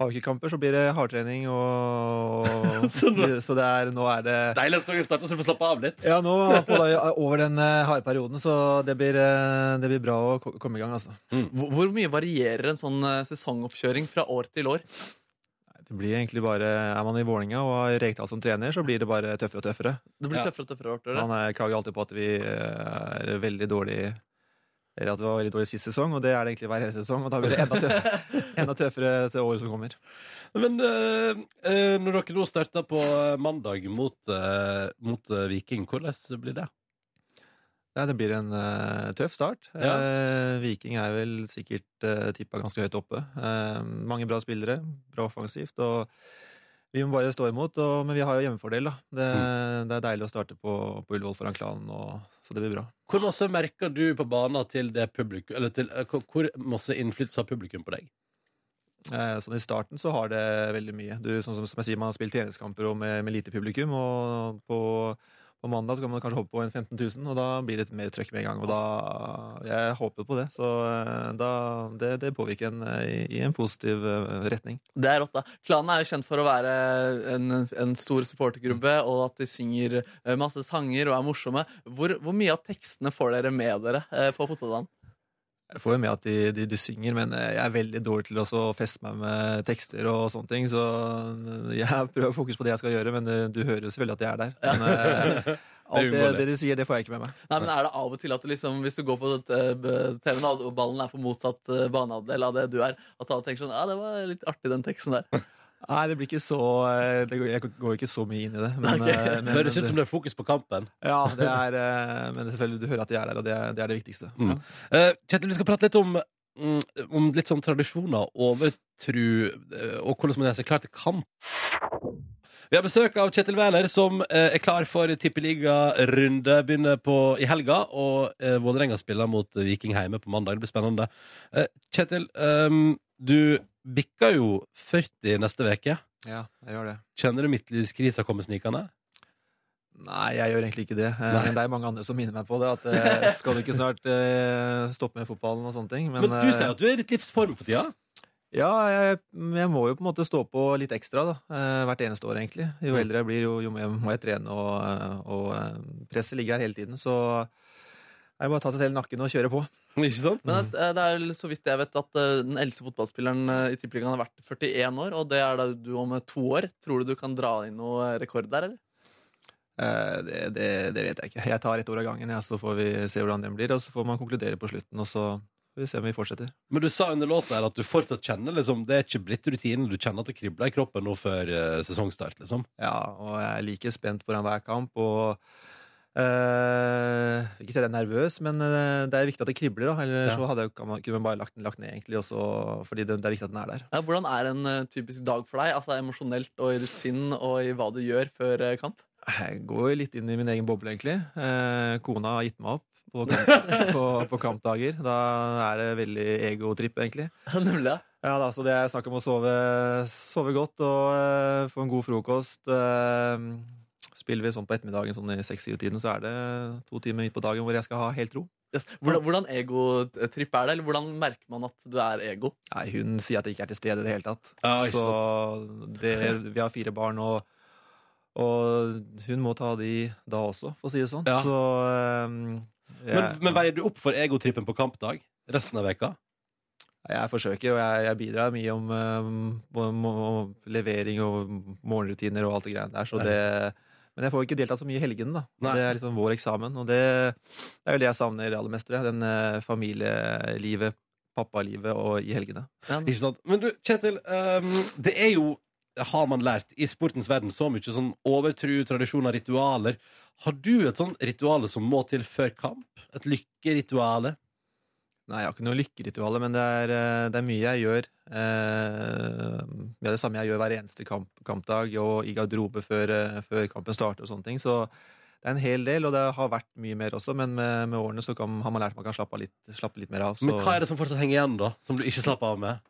Speaker 7: Har vi ikke kamper, så blir det hardtrening, og [laughs]
Speaker 1: Så nå-
Speaker 7: Så det er, nå er det
Speaker 1: Deilig at sesongen starter, så du får slappe av litt.
Speaker 7: Ja, nå på da, [laughs] over den eh, harde perioden, så det blir, eh, det blir bra å komme i gang, altså.
Speaker 2: Hvor, hvor mye varierer en sånn eh, sesongoppkjøring fra år til år?
Speaker 7: Det blir egentlig bare Er man i Vålinga og har Rekdal som trener, så blir det bare tøffere og tøffere.
Speaker 2: Det blir
Speaker 1: Ja.
Speaker 2: tøffere og tøffere år til år.
Speaker 7: Han klager alltid på at vi er veldig dårlig eller at det var veldig dårlig sist sesong, og det er det egentlig hver eneste sesong. Og da blir det enda tøffere, [laughs] enda tøffere til året som kommer.
Speaker 1: Men eh, eh, når dere nå starter på mandag mot, eh, mot eh, Viking, hvordan blir det?
Speaker 7: Ja, det blir en eh, tøff start.
Speaker 1: Ja.
Speaker 7: Eh, Viking er vel sikkert uh, tippa ganske høyt oppe. Eh, mange bra spillere, bra offensivt. og vi må bare stå imot, og, men vi har jo hjemmefordel. da. Det, det er deilig å starte på, på Ullevål foran klanen, og, så det blir bra.
Speaker 1: Hvor masse merker du på banen til det publikum Eller til, hvor- hvor masse innflytelse har publikum på deg?
Speaker 7: Eh, sånn I starten så har det veldig mye. Du, sånn som, som jeg sier, Man har spilt treningskamper og med, med lite publikum, og på, på mandag så kan man kanskje hoppe på en 15 000, og da blir det mer trøkk med en gang. og da, Jeg håper på det, så eh, da, det, det påvirker en eh, i, i en positiv eh, retning.
Speaker 2: Det er rått, da. Klanen er jo kjent for å være en, en stor supportergruppe, og at de synger masse sanger og er morsomme. Hvor, hvor mye av tekstene får dere med dere på fotballbanen?
Speaker 7: Jeg får jo med at de, de, de synger, men jeg er veldig dårlig til å feste meg med tekster og sånne ting, så jeg prøver å fokusere på det jeg skal gjøre, men eh, du hører jo selvfølgelig at jeg er der. Men eh, [laughs] alt det, det de sier, det får jeg ikke med meg.
Speaker 2: Nei, men Er det av og til at du liksom, hvis du går på eh, TV-en og ballen er på motsatt eh, banehalvdel av det du er, at du tenker sånn Ja, det var litt artig, den teksten der.
Speaker 7: Nei, det blir ikke så eh, det går, Jeg går ikke så mye inn i det. Men, okay. men-
Speaker 1: Høres ut som det er fokus på kampen.
Speaker 7: Ja, det er eh, Men selvfølgelig, du hører at de er der, og det er det, er det viktigste.
Speaker 1: Mm. Ja. Kjetil, vi skal prate litt om, mm, om litt sånn tradisjoner, overtru eh, og hvordan man gjør seg klar til kamp. Vi har besøk av Kjetil Wæler, som eh, er klar for tippeligarunde. Begynner på, i helga, og eh, Vålerenga spiller mot Viking hjemme på mandag. Det blir spennende. Eh, Kjetil, du bikker jo 40 neste uke.
Speaker 7: Ja, jeg gjør det.
Speaker 1: Kjenner du midtlivskrisa komme snikende?
Speaker 7: Nei, jeg gjør egentlig ikke det. Eh,
Speaker 1: Nei.
Speaker 7: Men det er mange andre som minner meg på det. At eh, [laughs] skal du ikke snart eh, stoppe med fotballen og sånne ting?
Speaker 1: Men, du
Speaker 7: eh,
Speaker 1: sier at du er i ditt livs form for tida.
Speaker 7: Ja, jeg, jeg må jo på en måte stå på litt ekstra da, hvert eneste år, egentlig. Jo
Speaker 1: Mm.
Speaker 7: eldre jeg blir, jo, jo mer må jeg trene, og, og presset ligger her hele tiden. Så er det bare å ta seg selv i nakken og kjøre på.
Speaker 1: Ikke sant?
Speaker 2: Men at, eh, det er så vidt jeg vet at eh, den eldste fotballspilleren eh, i Tippeligaen har vært 41 år, og det er da du om to år. Tror du du kan dra inn noe rekord der, eller?
Speaker 7: Eh, Det, det, det vet jeg ikke. Jeg tar ett år av gangen, ja, så får vi se hvordan den blir. Og så får man konkludere på slutten, og så får vi se om vi fortsetter.
Speaker 1: Men du sa under låta her at du fortsatt kjenner liksom, Det er ikke blitt rutinen. Du kjenner at det kribler i kroppen nå før eh, sesongstart. liksom
Speaker 7: Ja, og jeg er like spent foran hver kamp. Og eh, Ikke si jeg er nervøs, men eh, det er viktig at det kribler. da Eller
Speaker 1: Ja.
Speaker 7: så hadde jeg, kunne man bare lagt den lagt ned, egentlig. Også, fordi det, det er viktig at den er der.
Speaker 2: Ja, hvordan er en uh, typisk dag for deg? Altså Emosjonelt og i ditt sinn og i hva du gjør før uh, kamp?
Speaker 7: Jeg går litt inn i min egen boble, egentlig. Kona har gitt meg opp på, kamp, [laughs] på, på kampdager. Da er det veldig egotripp, egentlig. [laughs]
Speaker 2: Nemlig, ja.
Speaker 7: Ja da, så det er snakk om å sove, sove godt og uh, få en god frokost. Eh, spiller vi sånn på ettermiddagen sånn i seks-syv-tiden, så er det to timer på dagen hvor jeg skal ha helt ro.
Speaker 2: Yes. Hvordan, hvordan egotripp er det? Eller hvordan merker man at du er ego?
Speaker 7: Nei, hun sier at jeg ikke er til stede i det hele tatt.
Speaker 1: Ja,
Speaker 7: så det, vi har fire barn, og, og hun må ta de da også, for å si det sånn.
Speaker 1: Ja.
Speaker 7: Så um, jeg,
Speaker 1: Men, men veier du opp for egotrippen på kampdag resten av veka?
Speaker 7: jeg forsøker, og jeg, jeg bidrar mye om, um, om, om levering og morgenrutiner og alt det greiene der. Så det, men jeg får ikke deltatt så mye i helgene. da.
Speaker 1: Nei.
Speaker 7: Det er liksom vår eksamen, og det, det er jo det jeg savner aller mest. tror jeg. Den eh, familielivet, pappalivet og i helgene.
Speaker 2: Ja.
Speaker 1: Ikke sant? Men du, Kjetil, um, det er jo har man lært i sportens verden så mye sånn overtru, tradisjoner, ritualer. Har du et sånt rituale som må til før kamp? Et lykkerituale?
Speaker 7: Nei, jeg har ikke noe lykkeritualer, men det er, eh, det er mye jeg gjør. Eh, det er det samme jeg gjør hver eneste kamp, kampdag og i garderobe før, eh, før kampen starter og sånne ting. Så det er en hel del, og det har vært mye mer også, men med, med årene så kan, har man lært at man kan slappe, litt, slappe litt mer av. Så.
Speaker 1: Men hva er det som fortsatt henger igjen, da? Som du ikke slapper av med?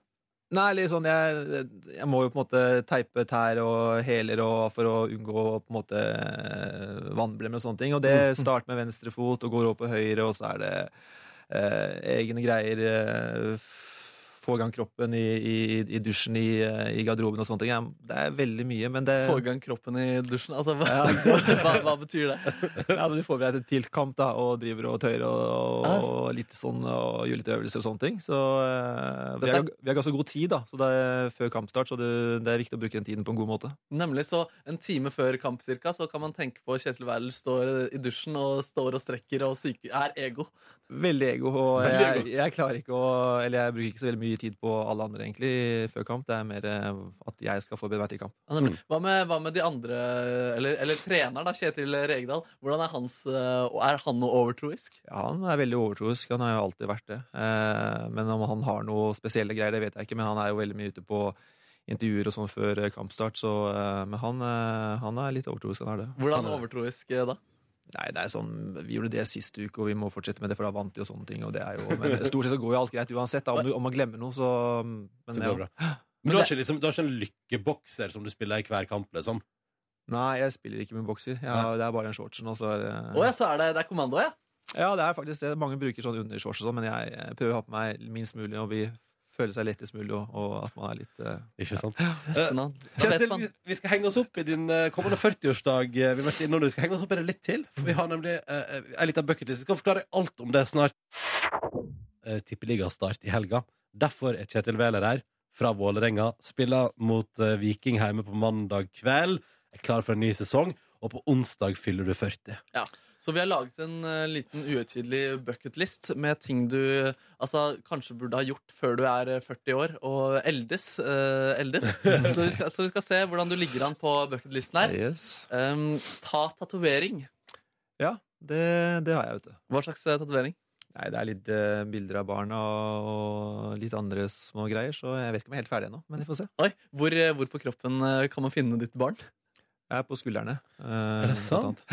Speaker 7: Nei, sånn, jeg, jeg må jo på en måte teipe tær og hæler for å unngå på en måte eh, vannblemmer og sånne ting. Og det [laughs] starter med venstre fot og går over på høyre, og så er det egne greier. Få i gang kroppen i, i, i dusjen, i, eh, i garderoben og sånne ting. Ja, det er veldig mye, men det
Speaker 2: Få i gang kroppen i dusjen. Altså, hva,
Speaker 7: Ja, [laughs]
Speaker 2: hva, hva betyr det? [laughs]
Speaker 7: ja, Du forbereder deg til kamp da, og driver og tøyer og, og litt sånn, og gjør litt øvelser og sånne ting. Så eh, vi, har, vi har ganske god tid da, så det er før kampstart, så det, det er viktig å bruke den tiden på en god måte.
Speaker 2: Nemlig så En time før kamp cirka, så kan man tenke på Kjetil Wærel står i dusjen og står og strekker og syke, er ego.
Speaker 7: Veldig ego, og jeg, jeg klarer ikke å Eller jeg bruker ikke så veldig mye tid på alle andre egentlig før kamp. Det er mer eh, at jeg skal forberede meg til kamp.
Speaker 2: Ja. Hva, med, hva med de andre, eller, eller treneren, da, Kjetil Regedal? Hvordan er hans eh, Er han noe overtroisk?
Speaker 7: Ja, Han er veldig overtroisk. Han har jo alltid vært det. Eh, men om han har noe spesielle greier, det vet jeg ikke. Men han er jo veldig mye ute på intervjuer og sånn før kampstart. Så, men han, han er litt overtroisk. Han er det.
Speaker 2: Hvordan
Speaker 7: er-
Speaker 2: overtroisk da?
Speaker 7: Nei, det er sånn, Vi gjorde det sist uke, og vi må fortsette med det, for da vant de og sånne ting. Og det er jo, men stort sett så går jo alt greit uansett. Da, om, du, om man glemmer noe, så men,
Speaker 1: Så går det bra. Men du har ikke, liksom, du har ikke en lykkebokser som du spiller i hver kamp, liksom?
Speaker 7: Nei, jeg spiller ikke med bokser. Jeg det er bare en shortsen. Og så er det,
Speaker 2: Å ja, så er det, det er kommando, ja?
Speaker 7: ja, det er faktisk det. Mange bruker sånn undershorts og sånn, men jeg, jeg prøver å ha på meg minst mulig og bli, føle seg lettest mulig, og, og at man er litt uh,
Speaker 1: Ikke sant?
Speaker 2: Ja. Ja. vet
Speaker 1: Kjetil, vi, vi skal henge oss opp i din uh, kommende 40-årsdag. eh, Vi møtte innom det. Vi skal henge oss opp i det litt til. For vi har nemlig uh, en liten bucketlist. Vi skal forklare alt om det snart. Uh, Tippeligastart i helga. Derfor er Kjetil Wæler her, fra Vålerenga. Spiller mot uh, Viking hjemme på mandag kveld. Er klar for en ny sesong. Og på onsdag fyller du 40.
Speaker 2: Så vi har laget en uh, liten uhøytidelig bucketlist med ting du altså, kanskje burde ha gjort før du er eh, 40 år og eldes. Uh, eldes. [laughs] så, vi skal, så vi skal se hvordan du ligger an på bucketlisten her.
Speaker 7: Yes.
Speaker 2: Um, ta tatovering.
Speaker 7: Ja, det, det har jeg, vet du.
Speaker 2: Hva slags uh, tatovering?
Speaker 7: Nei, Det er litt uh, bilder av barna og litt andre små greier, så jeg vet ikke om jeg er helt ferdig ennå. Men vi får se.
Speaker 2: Oi, hvor, eh, hvor på kroppen eh, kan man finne ditt barn?
Speaker 7: Jeg er på skuldrene. eh,
Speaker 1: Er det sant?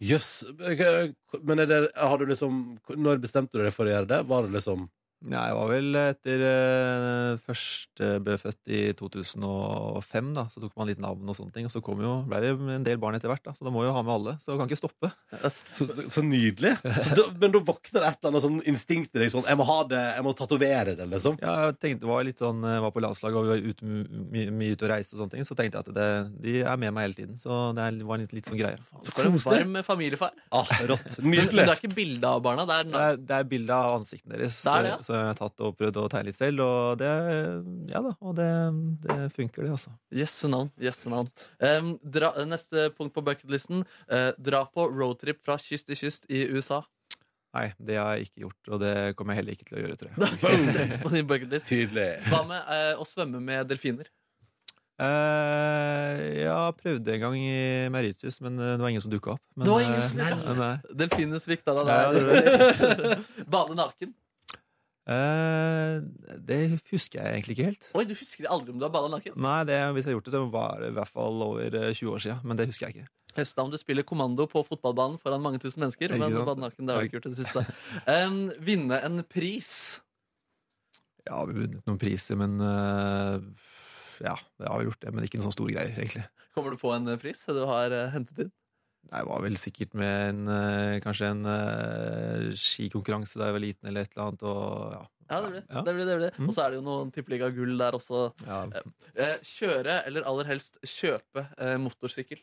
Speaker 1: Jøss. Yes. Men er det, har du liksom Når bestemte du deg for å gjøre det? Var det liksom
Speaker 7: Nei, jeg var vel etter uh, første ble født i 2005, da. Så tok man litt navn og sånne ting. Og så kom jo, ble det en del barn etter hvert, da. Så da må jo ha med alle. Så kan ikke stoppe.
Speaker 1: Så, så nydelig. Så da, men da våkner det et eller annet sånn instinkt i deg sånn Jeg må ha det, jeg må tatovere det, liksom.
Speaker 7: Ja, jeg tenkte, det var litt sånn, jeg var på landslaget og vi var ute, mye, mye ute og reiste og sånne ting. Så tenkte jeg at det, de er med meg hele tiden. Så det var en litt, litt sånn greie.
Speaker 2: Så for en varm familiefar.
Speaker 1: Ah, rått.
Speaker 2: Men, men det er ikke bilde av barna. Det er,
Speaker 7: Det er, det er bilde av ansiktene deres,
Speaker 2: Det er det, ja.
Speaker 7: Så jeg har tatt og prøvd å tegne litt selv. Og det, ja da, og det, det funker, det, altså.
Speaker 2: Jøsse navn. Jøsse navn. Um, dra, neste punkt på bucketlisten. Uh, dra på roadtrip fra kyst til kyst i USA.
Speaker 7: Nei, det har jeg ikke gjort, og det kommer jeg heller ikke til å gjøre, tror jeg. [laughs]
Speaker 2: på din.
Speaker 1: Tydelig.
Speaker 2: Hva med eh, å svømme med delfiner?
Speaker 7: Uh, ja, prøvde en gang i Mauritius, men eh, det var ingen som dukka opp. Men,
Speaker 2: Det var ingen
Speaker 7: eh,
Speaker 2: som dukket Delfinene svikta deg
Speaker 7: Ja. [laughs]
Speaker 2: Bade naken.
Speaker 7: Eh, det husker jeg egentlig ikke helt.
Speaker 2: Oi, du husker aldri om du har bada naken?
Speaker 7: Nei, det, Hvis jeg har gjort det, så var det i hvert fall over eh, 20 år siden. Men det husker jeg ikke.
Speaker 2: Høsta om du spiller kommando på fotballbanen foran mange tusen mennesker. Men bade naken, det har du ikke gjort det siste. [laughs] Um, vinne en pris.
Speaker 7: Ja, vi har vunnet noen priser, men uh, Ja, jeg har vel gjort det, men ikke noen sånne store greier, egentlig.
Speaker 2: Kommer du på en eh, pris du har eh, hentet inn?
Speaker 7: Jeg var vel sikkert med en, eh, kanskje en uh, skikonkurranse da jeg var liten, eller et eller annet. Og, ja.
Speaker 2: Ja, det blir det.
Speaker 7: Ja.
Speaker 2: det, blir det, det blir.
Speaker 7: Mm.
Speaker 2: Og så er det jo noen tippeliga-gull der også.
Speaker 7: Ja.
Speaker 2: Eh, kjøre, eller aller helst kjøpe, eh, motorsykkel.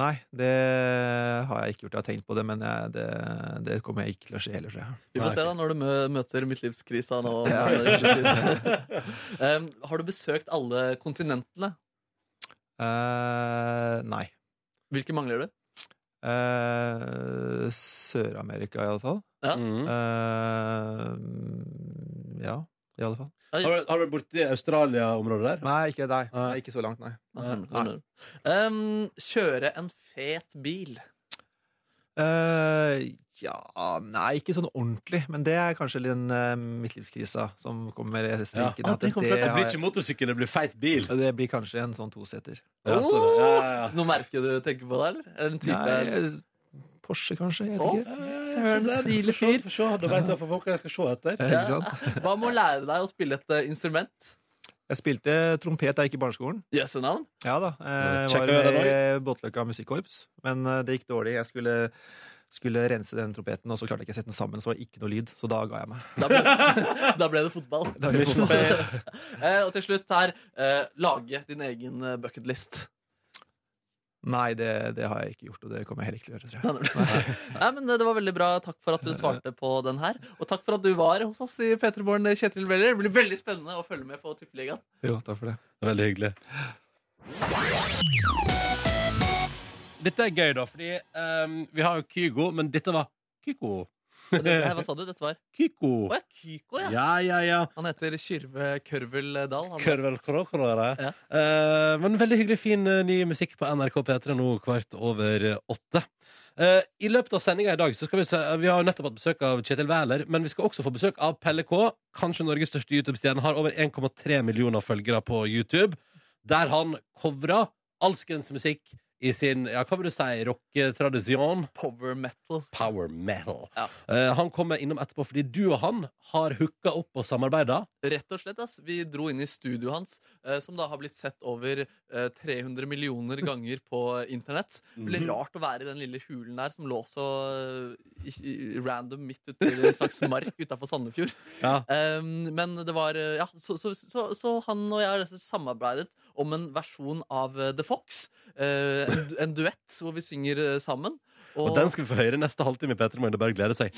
Speaker 7: Nei, det har jeg ikke gjort. Jeg har tenkt på det, men jeg, det, det kommer jeg ikke til å skje heller.
Speaker 2: Vi får se da når du mø møter midtlivskrisa nå. Um, [laughs] [laughs] har du besøkt alle kontinentene?
Speaker 7: Uh, nei.
Speaker 2: Hvilke mangler du?
Speaker 7: Eh, Sør-Amerika, i alle fall.
Speaker 2: Ja.
Speaker 1: Mm.
Speaker 7: Eh, ja. i alle fall.
Speaker 1: Har du, har du vært borti Australia-området der?
Speaker 7: Nei, ikke deg.
Speaker 1: Nei.
Speaker 7: Nei, ikke så langt, nei.
Speaker 2: Nei. Um, kjøre en fet bil.
Speaker 7: Eh, ja Nei, ikke sånn ordentlig. Men det er kanskje den uh, midtlivskrisa som kommer
Speaker 1: Ja. Ah,
Speaker 7: at
Speaker 1: det, kommer fra- det
Speaker 7: har
Speaker 1: blir ikke motorsykkel, det blir feit bil.
Speaker 7: det blir kanskje en sånn toseter.
Speaker 1: Ja, så det- ja, ja, ja.
Speaker 2: Noe merke du tenker på der, eller? Er det en type
Speaker 7: Nei, eh, Porsche, kanskje? Jeg vet ikke.
Speaker 2: Søren, stilig fyr.
Speaker 1: Da veit jeg hva jeg skal se etter.
Speaker 2: Hva med å lære deg å spille et uh, instrument?
Speaker 7: Jeg spilte trompet da jeg gikk i barneskolen.
Speaker 2: Jøsse navn.
Speaker 7: Ja da. Jeg var
Speaker 1: du det
Speaker 7: med Båtløkka musikkorps, men eh, det gikk dårlig. Jeg skulle, skulle rense den trompeten, og så klarte jeg ikke å sette den sammen, så var det ikke noe lyd. Så da ga jeg meg.
Speaker 2: Da ble, [laughs] da ble det fotball.
Speaker 7: Da ble det fotball. [laughs]
Speaker 2: Eh, og til slutt her, eh, lage din egen eh, bucketlist.
Speaker 7: Nei, det, det har jeg ikke gjort, og det kommer jeg heller ikke til å gjøre, tror jeg.
Speaker 2: Nei, men eh, Det var veldig bra. Takk for at du svarte på den her. Og takk for at du var hos oss i P3 Morgen, Kjetil Weller. Det blir veldig spennende å følge med på Tippeligaen.
Speaker 7: Jo, takk for det.
Speaker 1: Veldig hyggelig. Dette er gøy, da, fordi um, vi har jo Kygo, men dette var Kyko.
Speaker 2: Hva sa du? Dette var
Speaker 1: Kyko.
Speaker 2: Å ja, Kyko, ja.
Speaker 1: Ja, ja, ja.
Speaker 2: Han heter Kyrve Kørveldal. Han.
Speaker 1: Kørvel krokrore.
Speaker 2: Ja.
Speaker 1: Eh, men veldig hyggelig fin eh, ny musikk på NRK P3 nå kvart over eh, åtte. Eh, I løpet av sendinga i dag så skal vi se Vi har jo nettopp hatt besøk av Kjetil Wæler, men vi skal også få besøk av Pelle K. Kanskje Norges største YouTube-stjerne. Har over 1,3 millioner følgere på YouTube. Der han covrer alskens musikk i sin ja, hva vil du si, rocketradisjon.
Speaker 2: Power metal.
Speaker 1: Power metal.
Speaker 2: Ja.
Speaker 1: Uh, han kommer innom etterpå fordi du og han har hooka opp og samarbeida.
Speaker 2: Rett og slett, ass. Vi dro inn i studioet hans, uh, som da har blitt sett over uh, 300 millioner ganger på internett. Det ble rart å være i den lille hulen der som lå så eh, i, i, random midt ute i en slags mark utafor Sandefjord.
Speaker 1: Ja.
Speaker 2: Um, men det var eh, Ja, så, så, så, så han og jeg har samarbeidet om en versjon av eh, The Fox. eh, en, duett hvor vi synger eh, sammen.
Speaker 1: Og den skal vi få høre neste halvtime i P3 Morgen. Det bare gleder seg.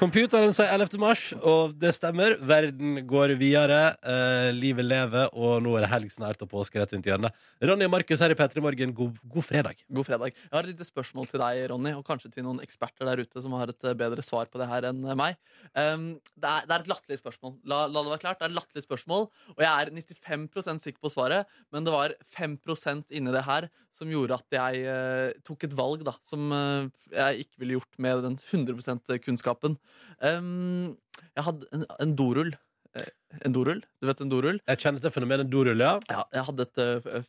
Speaker 1: Computeren sier 11. mars, og det stemmer. Verden går videre. eh, livet lever, og nå er det helg snart og påske rett rundt hjørnet. Ronny og Markus her i P3 Morgen, god, god fredag.
Speaker 2: God fredag. Jeg har et lite spørsmål til deg, Ronny, og kanskje til noen eksperter der ute som har et eh, bedre svar på det her enn eh, meg. Um, det, er, det er et latterlig spørsmål. La, la det være klart, det er et latterlig spørsmål, og jeg er 95% sikker på svaret, men det var 5% inni det her som gjorde at jeg uh, tok et valg da, som uh, jeg ikke ville gjort med den 100% kunnskapen. Um, jeg hadde en, en dorull. Eh, En dorull? Du vet en dorull?
Speaker 1: Jeg kjenner til fenomenet dorull, ja.
Speaker 2: Ja, jeg hadde et uh,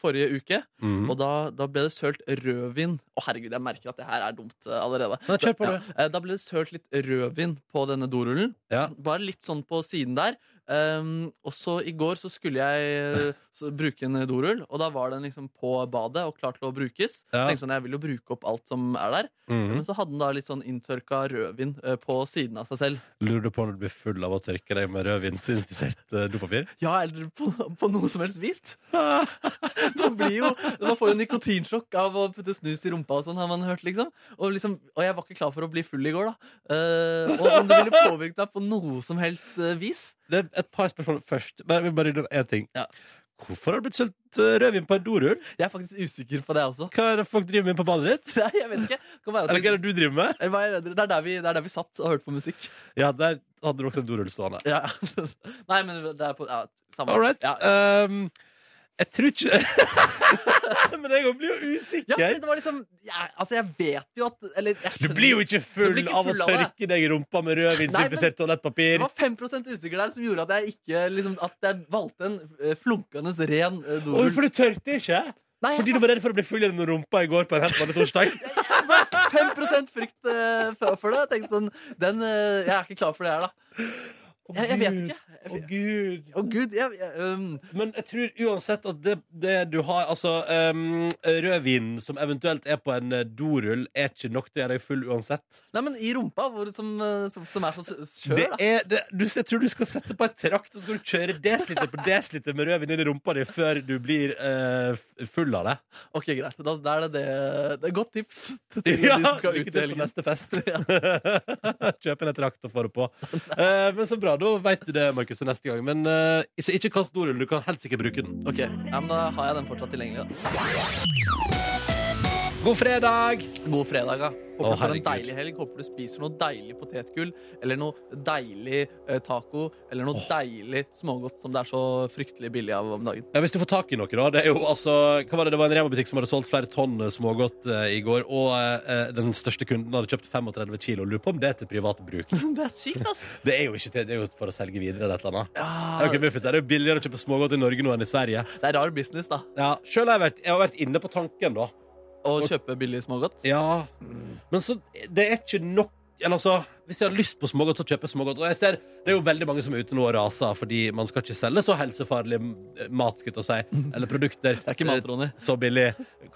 Speaker 2: forrige uke.
Speaker 1: Mm.
Speaker 2: Og da, da ble det sølt rødvin. Å herregud, jeg merker at det her er dumt uh, allerede.
Speaker 1: Nei, kjør på
Speaker 2: Ja,
Speaker 1: det.
Speaker 2: eh, Da ble det sølt litt rødvin på denne dorullen.
Speaker 1: Ja.
Speaker 2: Bare litt sånn på siden der. Um, og så i går så skulle jeg eh, så, bruke en dorull, og da var den liksom på badet og klar til å brukes.
Speaker 1: Ja.
Speaker 2: Tenkte sånn, Jeg vil jo bruke opp alt som er der.
Speaker 1: Mhm.
Speaker 2: Men så hadde den da litt sånn inntørka rødvin eh, på siden av seg selv.
Speaker 1: Lurer du på når du blir full av å tørke deg med rødvinsinfisert eh, dopapir?
Speaker 2: Ja, eller på, på noe som helst vis. [laughs] Man, blir jo, man får jo nikotinsjokk av å putte snus i rumpa, og sånn har man hørt. liksom Og, liksom, og jeg var ikke klar for å bli full i går. da Uh, Og om det ville påvirket deg på noe som helst vis.
Speaker 1: Det er et par spørsmål først. Bare, vi bare gjør én ting.
Speaker 2: Ja.
Speaker 1: Hvorfor har det blitt solgt eh, rødvin på en dorull?
Speaker 2: Jeg er faktisk usikker på det også.
Speaker 1: Hva er det folk driver med på badet ditt? [laughs]
Speaker 2: Nei, jeg vet ikke. Kan være at
Speaker 1: Eller hva er det du driver med?
Speaker 2: Eller hva er det? det, er der vi, det er der vi satt og hørte på musikk.
Speaker 1: Ja, der hadde du også en dorull stående.
Speaker 2: Ja. [laughs] Nei, men det er på ja, samme.
Speaker 1: All right.
Speaker 2: Ja.
Speaker 1: Um, jeg tror ikke [laughs] Men jeg blir jo
Speaker 2: Ja,
Speaker 1: usikker.
Speaker 2: fordi det var liksom ja, Altså, jeg vet jo at Eller jeg
Speaker 1: Du blir jo ikke full
Speaker 2: ikke full
Speaker 1: av å
Speaker 2: av
Speaker 1: tørke deg i rumpa med rødvinsinfisert
Speaker 2: Det var 5 usikker der som gjorde at jeg ikke liksom, At jeg valgte en eh, flunkende ren uh, dorull.
Speaker 1: hvorfor du tørte ikke?
Speaker 2: Nei,
Speaker 1: Fordi du var redd for å bli full gjennom rumpa i går på en helt vanlig torsdag?
Speaker 2: jeg hadde 5 frykt uh, for, det. Jeg tenkte sånn den, Jeg er ikke klar for det her, da. Jeg, jeg vet ikke.
Speaker 1: Å, gud.
Speaker 2: Å, gud. Jeg, jeg, um,
Speaker 1: Men jeg tror uansett at det, det du har Altså, um, rødvin som eventuelt er på en eh, dorull, er ikke nok til å gjøre deg full uansett.
Speaker 2: nei, men i rumpa, hvor, som, eh, som, som er så skjør,
Speaker 1: Det
Speaker 2: da.
Speaker 1: er, det, du, jeg tror du skal sette på et trakt, og så skal du kjøre desiliter på desiliter med rødvin inn i rumpa di før du blir uh, full av det.
Speaker 2: Ok, greit. Da, da er det det. Det er godt tips til de som skal ut i
Speaker 1: til på
Speaker 2: helgen.
Speaker 1: neste fest. [laughs] [laughs] Kjøp en trakt og få det på. Uh, men så bra, da vet du det, Markus, til neste gang. Men eh, så ikke kast dorull. Du kan helt sikkert bruke den.
Speaker 2: Ok, ja, men Da har jeg den fortsatt tilgjengelig. da
Speaker 1: God fredag!
Speaker 2: God fredag, ja. Håper
Speaker 1: Å,
Speaker 2: du får en
Speaker 1: herregud.
Speaker 2: deilig helg. Håper du spiser noe deilig potetgull, eller noe deilig eh, taco, eller noe deilig smågodt som det er så fryktelig billig av om dagen.
Speaker 1: Ja, hvis du får tak i noe, da. Det er jo altså Hva var det? Det var en Rema-butikk som hadde solgt flere tonn eh, smågodt eh, i går, og eh, den største kunden hadde kjøpt 35 kilo. Lurer på om det er til privat bruk. [laughs]
Speaker 2: Det er sykt, ass.
Speaker 1: Det er jo ikke til, det er jo for å selge videre eller et eller annet.
Speaker 2: Ja,
Speaker 1: Det er jo ikke muffins, det er jo billigere å kjøpe smågodt i Norge nå enn i Sverige.
Speaker 2: det er rar business, da.
Speaker 1: Ja, Sjøl har jeg vært, jeg har vært inne på tanken, da.
Speaker 2: Å kjøpe billig smågodt.
Speaker 1: Ja, men så Det er ikke nok eller altså, Hvis jeg har lyst på smågodt, så kjøper jeg smågodt. Og jeg ser, Det er jo veldig mange som er ute nå og raser fordi man skal ikke selge så helsefarlig mat, skulle jeg si, [laughs] eller produkter.
Speaker 2: Det er ikke mat, Ronny.
Speaker 1: eh, Så billig.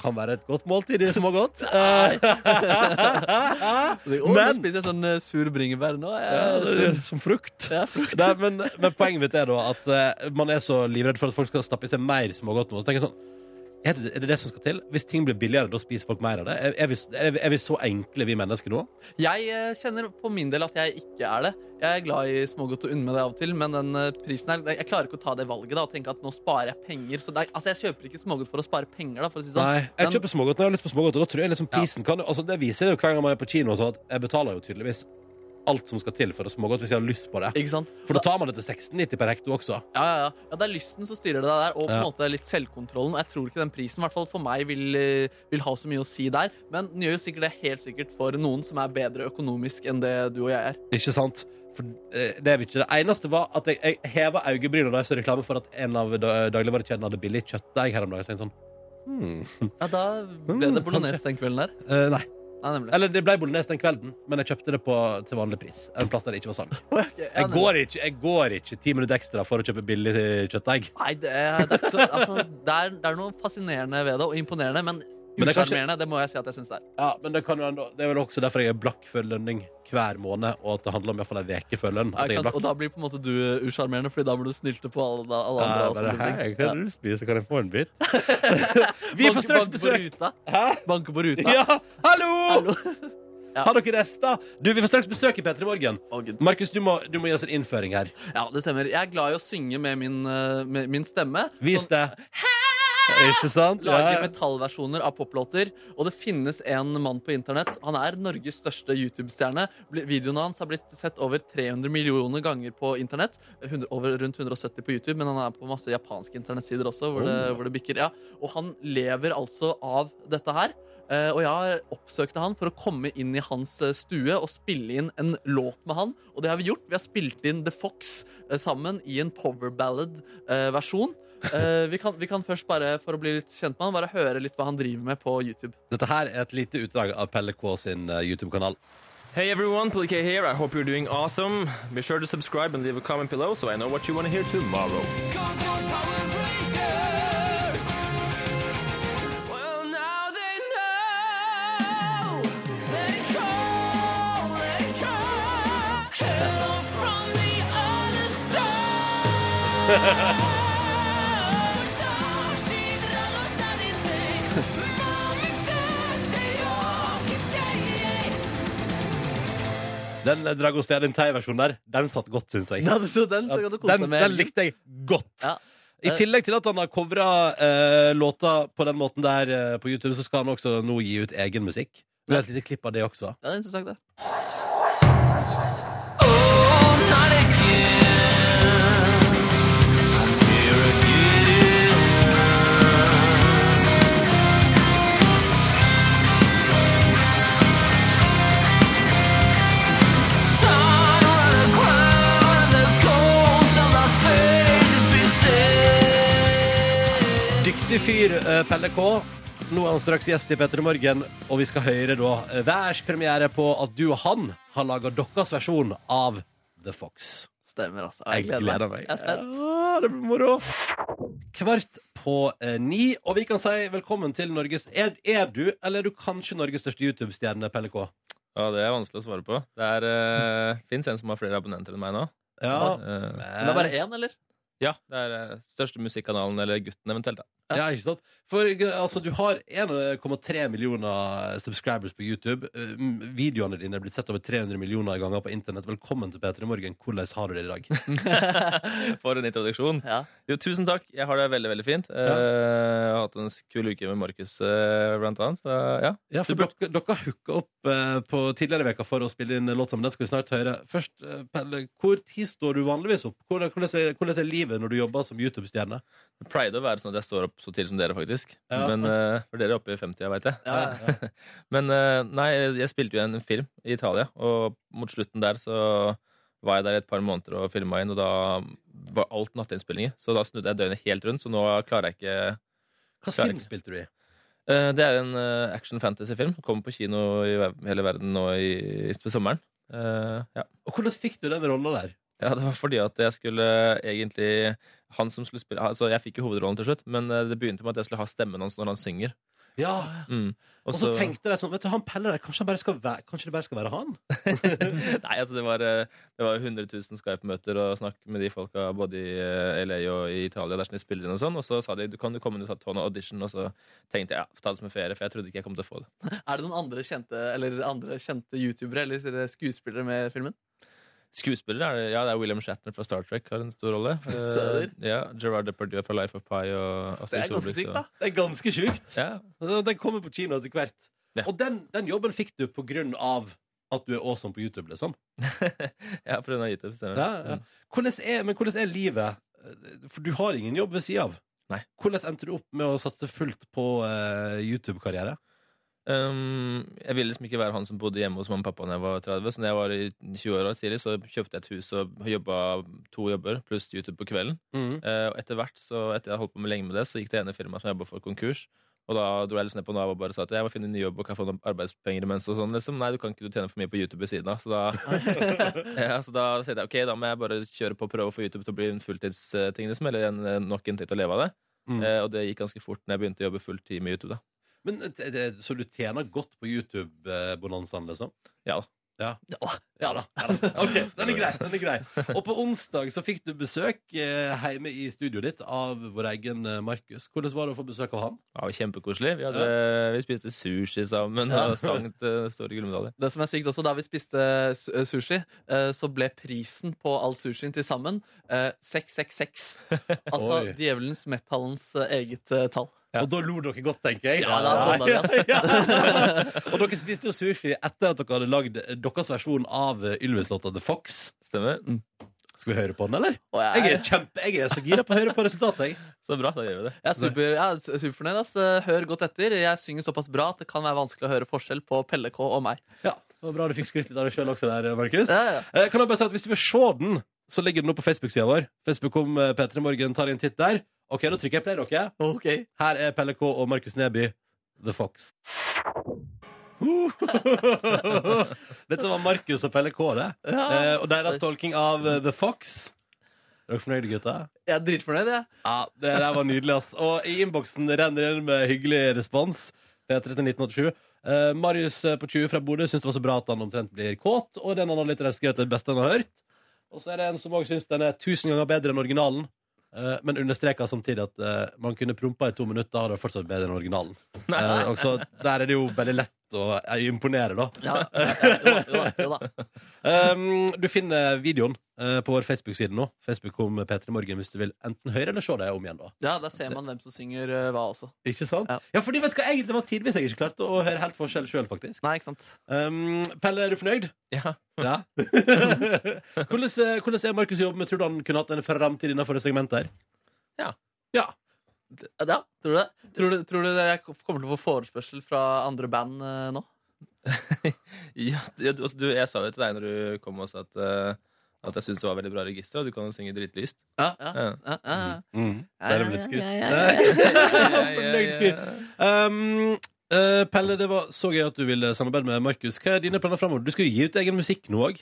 Speaker 1: Kan være et godt måltid i smågodt. [laughs] Eh, [laughs]
Speaker 2: Å, nå spiser jeg sånn eh, sur bringebær nå. Jeg,
Speaker 1: er som frukt.
Speaker 2: Ja, frukt.
Speaker 1: Nei, men, men poenget mitt er da at eh, man er så livredd for at folk skal stappe i seg mer smågodt nå. Så tenker jeg sånn er det, er det det som skal til? Hvis ting blir billigere, da spiser folk mer av det? Er, er, vi, er, vi, så enkle, vi mennesker nå?
Speaker 2: Jeg eh, kjenner på min del at jeg ikke er det. Jeg er glad i smågodt og unner meg det av og til, men den eh, prisen her Jeg klarer ikke å ta det valget da og tenke at nå sparer jeg penger. Så det altså, jeg kjøper ikke smågodt for å spare penger, da, for å si sånn.
Speaker 1: Nei, jeg
Speaker 2: Men-
Speaker 1: kjøper smågodt når jeg har lyst på smågodt, og da tror jeg liksom prisen kan altså Det viser jo hver gang man er på kino, sånn at jeg betaler jo tydeligvis alt som skal til for å smågodt hvis jeg har lyst på det.
Speaker 2: Ikke sant?
Speaker 1: For da tar man det til 16,90 per hekto også.
Speaker 2: Ja, ja, ja. ja, Det er lysten som styrer det der, og på en
Speaker 1: Ja.
Speaker 2: måte litt selvkontrollen. Jeg tror ikke den prisen, i hvert fall for meg, vil, eh, vil ha så mye å si der. Men den gjør jo sikkert det helt sikkert for noen som er bedre økonomisk enn det du og jeg er.
Speaker 1: Ikke sant? For eh, det er vi ikke. Det eneste var at jeg, jeg heva øyebrynene da jeg så reklame for at en av da- dagligvarekjedene hadde billig kjøttdeig her om dagen. Sånn hmm.
Speaker 2: Ja, Da ble det bolognese den kvelden der.
Speaker 1: Uh, nei.
Speaker 2: Nei, nemlig.
Speaker 1: Eller det ble bolognese den kvelden, men jeg kjøpte det på, til vanlig pris. En plass der det ikke var salg. Jeg går ikke, jeg går ikke ti minutter ekstra for å kjøpe billig kjøttdeig.
Speaker 2: Nei, det er, det, er ikke så, altså, det, er, det er noe fascinerende ved det, og imponerende, men
Speaker 1: Er kanskje-
Speaker 2: usjarmerende. Det må jeg si at jeg syns det er.
Speaker 1: Ja, men det, kan jo enda, det er vel også derfor jeg er blakk før lønning hver måned, og at det handler om i hvert fall ei uke før lønn.
Speaker 2: Ja? Og da blir på en måte du usjarmerende, Fordi da blir du snylte på alle, alle andre.
Speaker 1: Ja,
Speaker 2: og
Speaker 1: bare, hei, kan
Speaker 2: Ja.
Speaker 1: du spise? Kan jeg få en bit? [laughs] Vi får straks besøk.
Speaker 2: Banke på ruta.
Speaker 1: Ja, hallo!
Speaker 2: Hallo. [laughs] Ja.
Speaker 1: Har dere rester? Du, Vi får straks besøk i P3 Morgen.
Speaker 2: Oh,
Speaker 1: Markus, du må, du må gi oss en innføring her.
Speaker 2: Ja, det stemmer. Jeg er glad i å synge med min, uh, med min stemme.
Speaker 1: Vis
Speaker 2: Sånn-
Speaker 1: det. Ikke sant?
Speaker 2: Lager
Speaker 1: Ja.
Speaker 2: metallversjoner av poplåter. Og det finnes en mann på internett. Han er Norges største YouTube-stjerne. Videoene hans har blitt sett over 300 millioner ganger på internett. over rundt 170 på YouTube, men han er på masse japanske internettsider også. Hvor det,
Speaker 1: Oh.
Speaker 2: hvor det bikker, ja. Og han lever altså av dette her. Uh, og jeg oppsøkte han for å komme inn i hans eh, stue og spille inn en låt med han. Og det har vi gjort. Vi har spilt inn The Fox uh, sammen i en power ballad-versjon. Eh, vi, kan, vi kan først bare, for å bli litt kjent med han, bare høre litt hva han driver med på YouTube.
Speaker 1: Dette her er et lite utdrag av Pelle K sin uh, YouTube-kanal.
Speaker 8: Hey everyone, Pelique here. I hope you're doing awesome. Be sure to subscribe and leave a comment below so I know what you want to hear tomorrow. Well, now they know. Let it go, let it go. Hello from the other side. [laughs]
Speaker 1: Den eh, Dragostea Dintei-versjonen der, den satt godt, syns jeg.
Speaker 2: Ja, så den, så kan du kose
Speaker 1: Den,
Speaker 2: med.
Speaker 1: den likte jeg godt.
Speaker 2: Ja.
Speaker 1: I tillegg til at han har covra eh, låta på den måten der eh, på YouTube, så skal han også nå gi ut egen musikk. Det er et lite klipp av det også.
Speaker 2: Ja, det er interessant, det.
Speaker 1: Dyktig fyr, eh, Pelle K. Nå er han straks gjest i P3 Morgen, og vi skal høre da eh, værspremiere på at du og han har laga deres versjon av The Fox.
Speaker 2: Stemmer, altså.
Speaker 1: Jeg gleder meg.
Speaker 2: Jeg er spent.
Speaker 1: Ja, det blir moro. Kvart på eh, ni, og vi kan si velkommen til Norges Er, er du, eller er du kanskje Norges største YouTube-stjerne, Pelle K?
Speaker 9: Ja, Det er vanskelig å svare på. Det er, eh, [laughs] fins en som har flere abonnenter enn meg nå.
Speaker 1: Ja.
Speaker 9: Eh,
Speaker 2: Men det er bare én, eller?
Speaker 9: Ja, det er eh, største musikkanalen, eller Gutten eventuelt. da.
Speaker 1: Ja, ikke sant? For eh, altså, du har 1,3 millioner subscribers på YouTube. Eh, Videoene dine er blitt sett over 300 millioner ganger på internett. Velkommen til P3 Morgen. Hvordan har du det i dag? [laughs]
Speaker 9: For en introduksjon.
Speaker 2: Ja.
Speaker 9: Jo, tusen takk. Jeg har det veldig veldig fint. Ja. Jeg har hatt en kul uke med Markus, eh, blant annet. Så, ja.
Speaker 1: Ja, så dere, dere hooka opp eh, på tidligere i veka for å spille inn låt sammen. Den skal vi snart høre. Først, eh, Pelle, hvor tid står du vanligvis opp? Hvordan, hvordan, er, hvordan er livet når du jobber som YouTube-stjerne?
Speaker 9: Det pleide å være sånn at jeg står opp så tidlig som dere, faktisk.
Speaker 1: Ja.
Speaker 9: Men, uh, for dere er oppe i 50, veit jeg.
Speaker 2: Ja, ja, [laughs]
Speaker 9: Men uh, nei, jeg spilte jo en film i Italia, og mot slutten der så var jeg der i et par måneder og filma inn, og da var alt natteinnspillinger. Så da snudde jeg døgnet helt rundt, så nå klarer jeg ikke
Speaker 1: Hva film
Speaker 9: ikke.
Speaker 1: spilte du i?
Speaker 9: Uh, Det er en eh, action-fantasy-film. Kommer på kino i hele verden nå i, i sommeren. Ja.
Speaker 1: Og hvordan fikk du den rolla der?
Speaker 9: ja, det var fordi at jeg skulle egentlig Han som skulle spille Altså, jeg fikk jo hovedrollen til slutt, men eh, det begynte med at jeg skulle ha stemmen hans når han synger.
Speaker 1: Ja,
Speaker 9: Mm.
Speaker 1: Og så tenkte jeg sånn, vet du, han Pelle der, kanskje, han bare skal være, kanskje det bare skal være han? [laughs]
Speaker 9: Nei, altså det var, eh, det var 100 000 Skype-møter og snakk med de folka både i eh, LA og i Italia dersom de spiller inn og sånn, og så sa de du kan du komme inn og ta en audition, og så tenkte jeg ja, ta det som en ferie, for jeg trodde ikke jeg kom til å få det. [laughs]
Speaker 2: Er det noen andre kjente, eller andre kjente youtubere eller skuespillere med filmen?
Speaker 9: Skuespillere er det, ja, det er William Shatner fra Star Trek har en stor rolle. [laughs] Eh, ja, Gerard Depardieu fra Life of Pi og
Speaker 2: Det er ganske sykt, da.
Speaker 1: Det er ganske sjukt.
Speaker 9: Ja,
Speaker 1: Den kommer på kino etter hvert.
Speaker 9: Ja.
Speaker 1: Og den, den jobben fikk du på grunn av at du er awesome på YouTube, liksom. [laughs]
Speaker 9: ja på grunn av YouTube. stemmer.
Speaker 1: Ja, ja.
Speaker 9: Mm.
Speaker 1: Hvordan er, men hvordan er livet? For du har ingen jobb ved sida av.
Speaker 9: Nei.
Speaker 1: Hvordan endte du opp med å satse fullt på uh, YouTube-karriere?
Speaker 9: Um, jeg ville liksom ikke være han som bodde hjemme hos mamma og pappa da jeg var 30. Så da jeg var i 20-åra tidlig, så kjøpte jeg et hus og jobba to jobber pluss YouTube på kvelden. Eh, og etter hvert, så etter jeg holdt på med lenge med det, så gikk det ene firmaet som jobba for konkurs. Og da dro jeg liksom ned på Nav og bare sa at jeg må finne en ny jobb og kan få noen arbeidspenger imens. Og sånn, liksom. Nei, du kan ikke du tjene for mye på YouTube ved siden av. Så da, [laughs] ja, så da tenkte jeg ok, da må jeg bare kjøre på og prøve å få YouTube til å bli en fulltidsting, liksom, eller en, nok inntekt å leve av det.
Speaker 1: Mm.
Speaker 9: Uh, og det gikk ganske fort når jeg begynte å jobbe fulltid med YouTube. da
Speaker 1: Men eh, det, det, Så du tjener godt på YouTube-bonanzaen, liksom?
Speaker 9: Ja da.
Speaker 1: Ja. Ja da. Ja da. OK, den er grei. den er grei [laughs] Og på onsdag så fikk du besøk eh, hjemme i studioet ditt av vår egen eh, Markus. Hvordan var det å få besøk av han?
Speaker 9: Ja, Kjempekoselig. Vi, hadde, vi spiste sushi sammen
Speaker 2: Ja.
Speaker 9: og sang til store gullmedaljer.
Speaker 2: Det som er sykt også, Da vi spiste su- eh, sushi, eh, så ble prisen på all sushien til sammen eh, 666. [laughs] Altså
Speaker 1: Oi.
Speaker 2: djevelens metallens eh, eget eh, tall.
Speaker 9: Ja.
Speaker 1: Og da lo dere godt, tenker jeg.
Speaker 2: Ja, da bånda vi, ass.
Speaker 1: Og dere spiste jo sushi etter at dere hadde lagd deres versjon av eh, Ylvis-låta The Fox.
Speaker 9: Stemmer?
Speaker 1: Skal vi høre på den, eller?
Speaker 2: Og
Speaker 1: Jeg
Speaker 2: jeg,
Speaker 1: er, kjempe, jeg er så gira på å høre på resultatet. Jeg.
Speaker 9: Så bra, da gjør vi det.
Speaker 2: jeg er super, er superfornøyd. ass. Eh, Hør godt etter. Jeg synger såpass bra at det kan være vanskelig å høre forskjell på Pelle K og meg.
Speaker 1: Ja, det var Bra du fikk skrytt litt av deg sjøl også, der, Markus.
Speaker 2: Ja, ja.
Speaker 1: Eh, Kan jeg bare si at Hvis du vil se den, så ligger den opp på Facebook-sida vår. Facebook om eh, P3 Morgen tar en titt der. Ok, Da trykker jeg play, dere.
Speaker 2: Ok.
Speaker 1: Her er Pelle K og Markus Neby, The Fox. [laughs] Dette var Markus og Pelle K, det. Eh, og deres tolking av eh, The Fox. Er dere fornøyde, gutta?
Speaker 2: Jeg er dritfornøyd, jeg.
Speaker 1: Ja, det der var nydelig, ass. Og i innboksen renner det inn med hyggelig respons. P3 til 1987. Eh, Marius eh, på 20 fra Bodø syns det var så bra at han omtrent blir kåt. Og den han har skrevet det beste han har hørt. Og så er det en som også syns den er tusen ganger bedre enn originalen. Eh, men understreka samtidig at eh, man kunne prompa i to minutter, og det er fortsatt bedre enn originalen. Uh, [laughs] og så Der er det jo veldig lett å jeg imponerer da.
Speaker 2: Ja, ja, ja, jo da, jo da.
Speaker 1: Um, [laughs] du finner videoen uh, på vår Facebook-side nå. Facebook om P3 Morgen hvis du vil enten høre eller se det om igjen. da
Speaker 2: Ja, Der ser man hvem som synger uh, hva også.
Speaker 1: Ikke sant?
Speaker 2: Ja.
Speaker 1: Ja, fordi vet du hva, jeg, Det var tidvis jeg ikke klarte å høre helt forskjell sjøl, faktisk.
Speaker 2: Nei, ikke sant?
Speaker 1: Um, Pelle, er du fornøyd?
Speaker 9: Ja.
Speaker 1: Ja. [laughs] hvordan, eh, hvordan er Markus jobb med Tror du han kunne hatt en framtid innenfor det segmentet her?
Speaker 9: Ja.
Speaker 1: Ja.
Speaker 2: Ja, tror du det? Tror du, tror du jeg kommer til å få forespørsel fra andre band eh, nå? [laughs]
Speaker 9: Ja, du, altså, du, jeg sa jo til deg når du kom og sa at, uh, at jeg syns du var veldig bra register, og du kan jo synge dritlyst.
Speaker 2: Ja, ja,
Speaker 9: Ja.
Speaker 2: ja, ja, ja.
Speaker 1: Mm. Er det.
Speaker 2: Ja, ja, [laughs] [laughs] ja,
Speaker 1: Fornøyd fyr. Um, eh, Pelle, det var så gøy at du ville samarbeide med Markus. Hva er dine planer framover? Du skal jo gi ut egen musikk nå òg.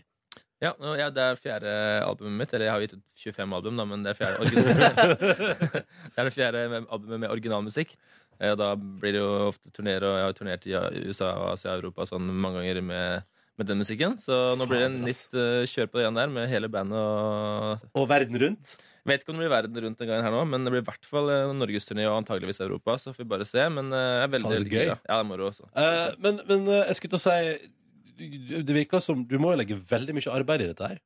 Speaker 9: Ja, ja, det er fjerde albumet mitt. Eller jeg har gitt ut 25 album, da, men det er fjerde [laughs] [laughs] det er det fjerde albumet med originalmusikk. Eh, og Da blir det jo ofte turneer, og jeg har turnert i USA, og Asia og Europa sånn mange ganger med, med den musikken. Så nå blir det en nytt uh, kjør på det igjen der, med hele bandet og
Speaker 1: Og verden rundt.
Speaker 9: Jeg Vet ikke om det blir verden rundt den gangen her nå, men det blir i hvert fall eh, norgesturné og antageligvis Europa. Så får vi bare se. Men uh, jeg er veldig, veldig
Speaker 1: gøy.
Speaker 9: Ja, det er moro også.
Speaker 1: Uh, men, men jeg skulle til å si Det virker som du må jo legge veldig mye arbeid i dette her.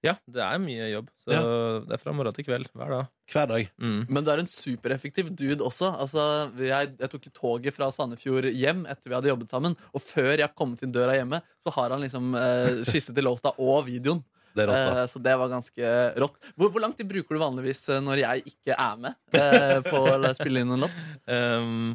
Speaker 9: Ja, det er mye jobb. Så
Speaker 1: Ja.
Speaker 9: det er fra morgen til kveld hver dag.
Speaker 1: Hver dag.
Speaker 9: Mm.
Speaker 2: Men du er en supereffektiv dude også. Altså, jeg, jeg tok toget fra Sandefjord hjem etter vi hadde jobbet sammen. Og før jeg kom inn døra hjemme, så har han liksom eh, skisset til låta og videoen.
Speaker 1: Det rått.
Speaker 2: Eh, så det var ganske rått. Hvor, hvor lang tid bruker du vanligvis eh, når jeg ikke er med eh, på å spille inn en låt? [laughs]
Speaker 9: Um,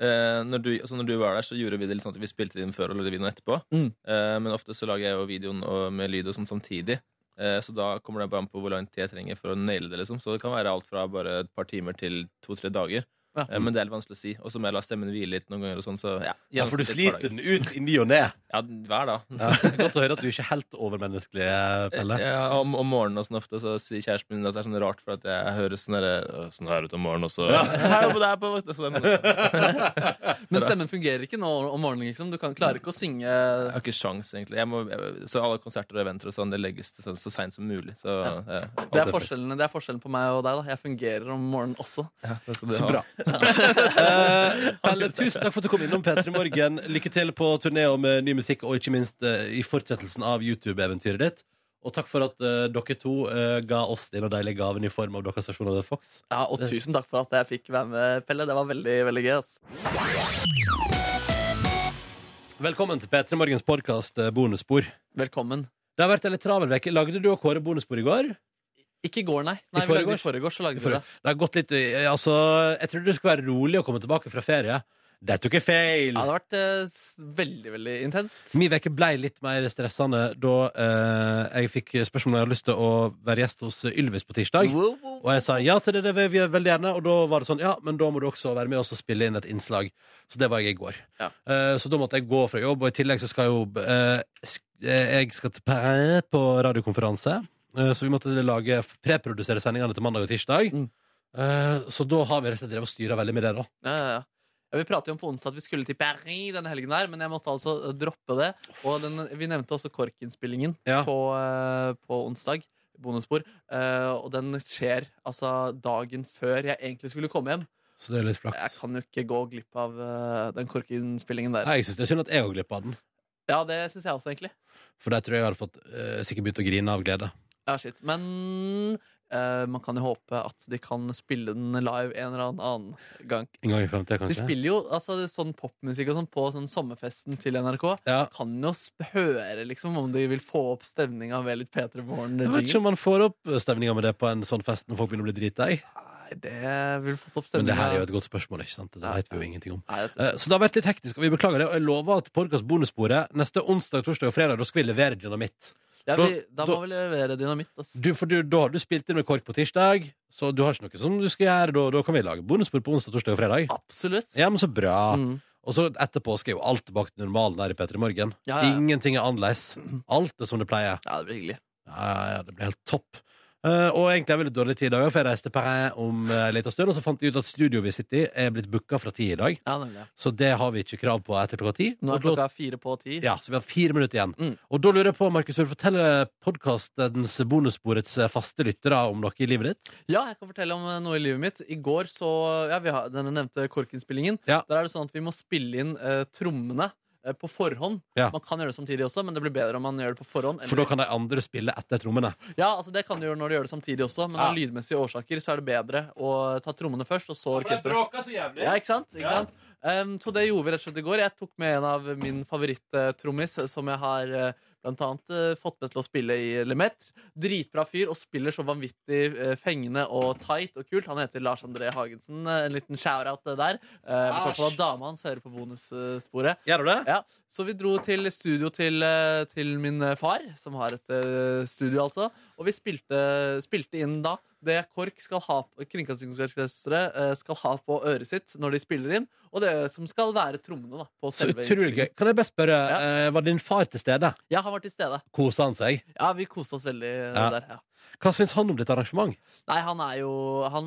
Speaker 9: eh, når, du, altså når du var der, så gjorde vi det litt sånn at vi spilte inn før og lagde videoen etterpå.
Speaker 2: Mm.
Speaker 9: Eh, men ofte så lager jeg jo videoen og, med lyd og sånn samtidig. Eh, så da kommer det bare an på hvor lang tid jeg trenger for å naile det. liksom Så det kan være alt fra bare et par timer til to-tre dager.
Speaker 2: Ja.
Speaker 9: Eh, men det er litt vanskelig å si. Og så må jeg la stemmen hvile litt noen ganger. og sånn Så ja,
Speaker 1: Ja, for du sliter den ut i ny og ne.
Speaker 9: Ja, hver dag.
Speaker 1: Ja. [laughs] Godt å høre at du ikke er helt overmenneskelig, Pelle.
Speaker 9: Ja, om, om morgenen og sånn ofte så sier kjæresten min at det er sånn rart, for at jeg høres sånn der, sånn her ut om morgenen, og så [laughs] Hei, oppe der på så [laughs]
Speaker 2: Men stemmen fungerer ikke nå om morgenen. liksom Du kan klarer ikke å synge
Speaker 9: Jeg har ikke sjans, egentlig. Jeg må, jeg, så alle konserter og eventer og sånn, det legges til så, så seint som mulig. Så,
Speaker 2: det er, det er forskjellen på meg og deg. da Jeg fungerer om morgenen også.
Speaker 9: Ja,
Speaker 1: Så bra. Eh, Pelle, tusen takk for at du kom innom P3 Morgen. Lykke til på turné og med ny musikk, og ikke minst uh, i fortsettelsen av YouTube-eventyret ditt. Og takk for at uh, dere to uh, ga oss denne deilige gaven i form av deres versjon av The Fox.
Speaker 2: Ja, Og tusen takk for at jeg fikk være med, Pelle. Det var veldig veldig gøy. ass.
Speaker 1: Velkommen til P3 Morgens podkast Bonusspor.
Speaker 2: Velkommen.
Speaker 1: Det har vært en litt travel uke. Lagde du og Kåre bonusspor i går?
Speaker 2: Ikke i går, nei. nei
Speaker 1: I
Speaker 2: vi lagde det? I forgårs så lagde vi det.
Speaker 1: Det har gått litt eh, Altså, jeg trodde det skulle være rolig å komme tilbake fra ferie. Det tok jeg feil.
Speaker 2: Ja, det har vært eh, s- veldig, veldig intenst.
Speaker 1: Min uke ble litt mer stressende da eh, jeg fikk spørsmål om jeg hadde lyst til å være gjest hos Ylvis på tirsdag.
Speaker 2: Wow, wow.
Speaker 1: Og jeg sa ja til det, det vil vi veldig gjerne. Og da var det sånn, ja, men da må du også være med oss og spille inn et innslag. Så det var jeg i går.
Speaker 2: Ja.
Speaker 1: Eh, så da måtte jeg gå fra jobb, og i tillegg så skal jo eh, sk- eh, Jeg skal til Paris på radiokonferanse. Eh, så vi måtte lage preprodusere sendingene til mandag og tirsdag.
Speaker 2: Mm.
Speaker 1: Eh, så da har vi rett og slett drevet og styra veldig med det, da.
Speaker 2: Ja, ja, ja. Ja, vi pratet jo om på onsdag at vi skulle til Paris denne helgen, her men jeg måtte altså eh, droppe det. Og den, vi nevnte også KORK-innspillingen
Speaker 1: Ja.
Speaker 2: på, på onsdag. Bonusspor. Eh, og den skjer altså dagen før jeg egentlig skulle komme hjem.
Speaker 1: Så det er litt flaks.
Speaker 2: Jeg kan jo ikke gå glipp av den KORK-innspillingen der.
Speaker 1: Nei, Jeg synes det er synd at jeg går glipp av den.
Speaker 2: Ja, det syns jeg også, egentlig.
Speaker 1: For der tror jeg jeg hadde fått sikkert begynt å grine av glede.
Speaker 2: Ja, shit. Men eh, man kan jo håpe at de kan spille den live en eller annen gang.
Speaker 1: En gang i fremtiden,
Speaker 2: De
Speaker 1: kanskje.
Speaker 2: spiller jo altså, sånn popmusikk og sånn på sånn sommerfesten til NRK.
Speaker 1: Ja.
Speaker 2: Kan jo sp- høre liksom om de vil få opp stemninga ved litt P3
Speaker 1: Jeg vet ikke om man får opp stemninga med det på en sånn fest når folk begynner å bli drita i.
Speaker 2: Nei, det vil fått opp
Speaker 1: Men det her er jo et godt spørsmål, ikke sant? Det vet vi jo ingenting om.
Speaker 2: Nei, jeg
Speaker 1: Eh, Så det har vært litt hektisk, og vi beklager det. Og jeg lover at podkast bonussporet neste onsdag, torsdag og fredag, da skal vi levere dynamitt.
Speaker 2: Ja, vi, da
Speaker 1: da-
Speaker 2: må vi levere dynamitt. Ass.
Speaker 1: Du, for du, da har du spilt inn med KORK på tirsdag, så du har ikke noe som du skal gjøre. Da, da kan vi lage bonusbord på onsdag, torsdag og fredag.
Speaker 2: Absolutt.
Speaker 1: Ja, men så bra.
Speaker 2: Mm.
Speaker 1: Og så etterpå er jo alt tilbake til normalen der i P3 Morgen.
Speaker 2: Ja, ja.
Speaker 1: Ingenting er annerledes. Alt er som det pleier.
Speaker 2: ja, det blir hyggelig.
Speaker 1: Ja, ja, ja, det blir helt topp. Eh, og egentlig er det veldig dårlig tid i dag, for jeg reiste til Paris om uh, en liten stund, og så fant jeg ut at studioet vi sitter i, er blitt booka fra ti i dag.
Speaker 2: Ja.
Speaker 1: Så det har vi ikke krav på etter klokka ti.
Speaker 2: Nå er klokka fire på ti.
Speaker 1: Ja, så vi har fire minutter igjen.
Speaker 2: Mm.
Speaker 1: Og da lurer jeg på, Markus, vil du fortelle podkastens bonussporets eh, faste lyttere om noe i livet ditt?
Speaker 2: Ja, jeg kan fortelle om eh, noe i livet mitt. I går så Ja, vi har denne nevnte KORK-innspillingen.
Speaker 1: Ja.
Speaker 2: Der er det sånn at vi må spille inn uh, trommene eh, på forhånd.
Speaker 1: Ja.
Speaker 2: Man kan gjøre det samtidig også, men det blir bedre om man gjør det på forhånd.
Speaker 1: For da kan de andre spille etter trommene.
Speaker 2: Ja, altså Det kan du gjøre når du gjør det samtidig også, men
Speaker 1: Ja.
Speaker 2: av lydmessige årsaker så er det bedre å ta trommene først, og så orkesteret.
Speaker 1: bråker så jævlig.
Speaker 2: Ja, ikke sant? Ikke
Speaker 1: Ja.
Speaker 2: sant? Um, så det gjorde vi rett og slett i går. Jeg tok med en av min favoritt-trommis, som jeg har eh, blant annet uh, fått med til å spille i Lemaitre. Dritbra fyr, og spiller så vanvittig uh, fengende og tight og kult. Han heter Lars André Hagensen. eh, En liten shout-out der. Uh, I hvert fall at dama hans hører på bonussporet.
Speaker 1: Gjør du det?
Speaker 2: Ja, Så vi dro til studio til, til min far, som har et studio, altså. Og vi spilte, spilte inn da det KORK skal ha Kringkastingsorkesteret eh, skal ha på øret sitt når de spiller inn, og det som skal være trommene da på
Speaker 1: Så
Speaker 2: selve
Speaker 1: utrolig gøy. Kan jeg bare spørre, ja. var din far til stede?
Speaker 2: Ja, han var til stede.
Speaker 1: Kosa han seg?
Speaker 2: Ja, vi koste oss veldig eh,
Speaker 1: Ja.
Speaker 2: der. ja
Speaker 1: Hva syns han om ditt arrangement?
Speaker 2: Nei, han er jo han,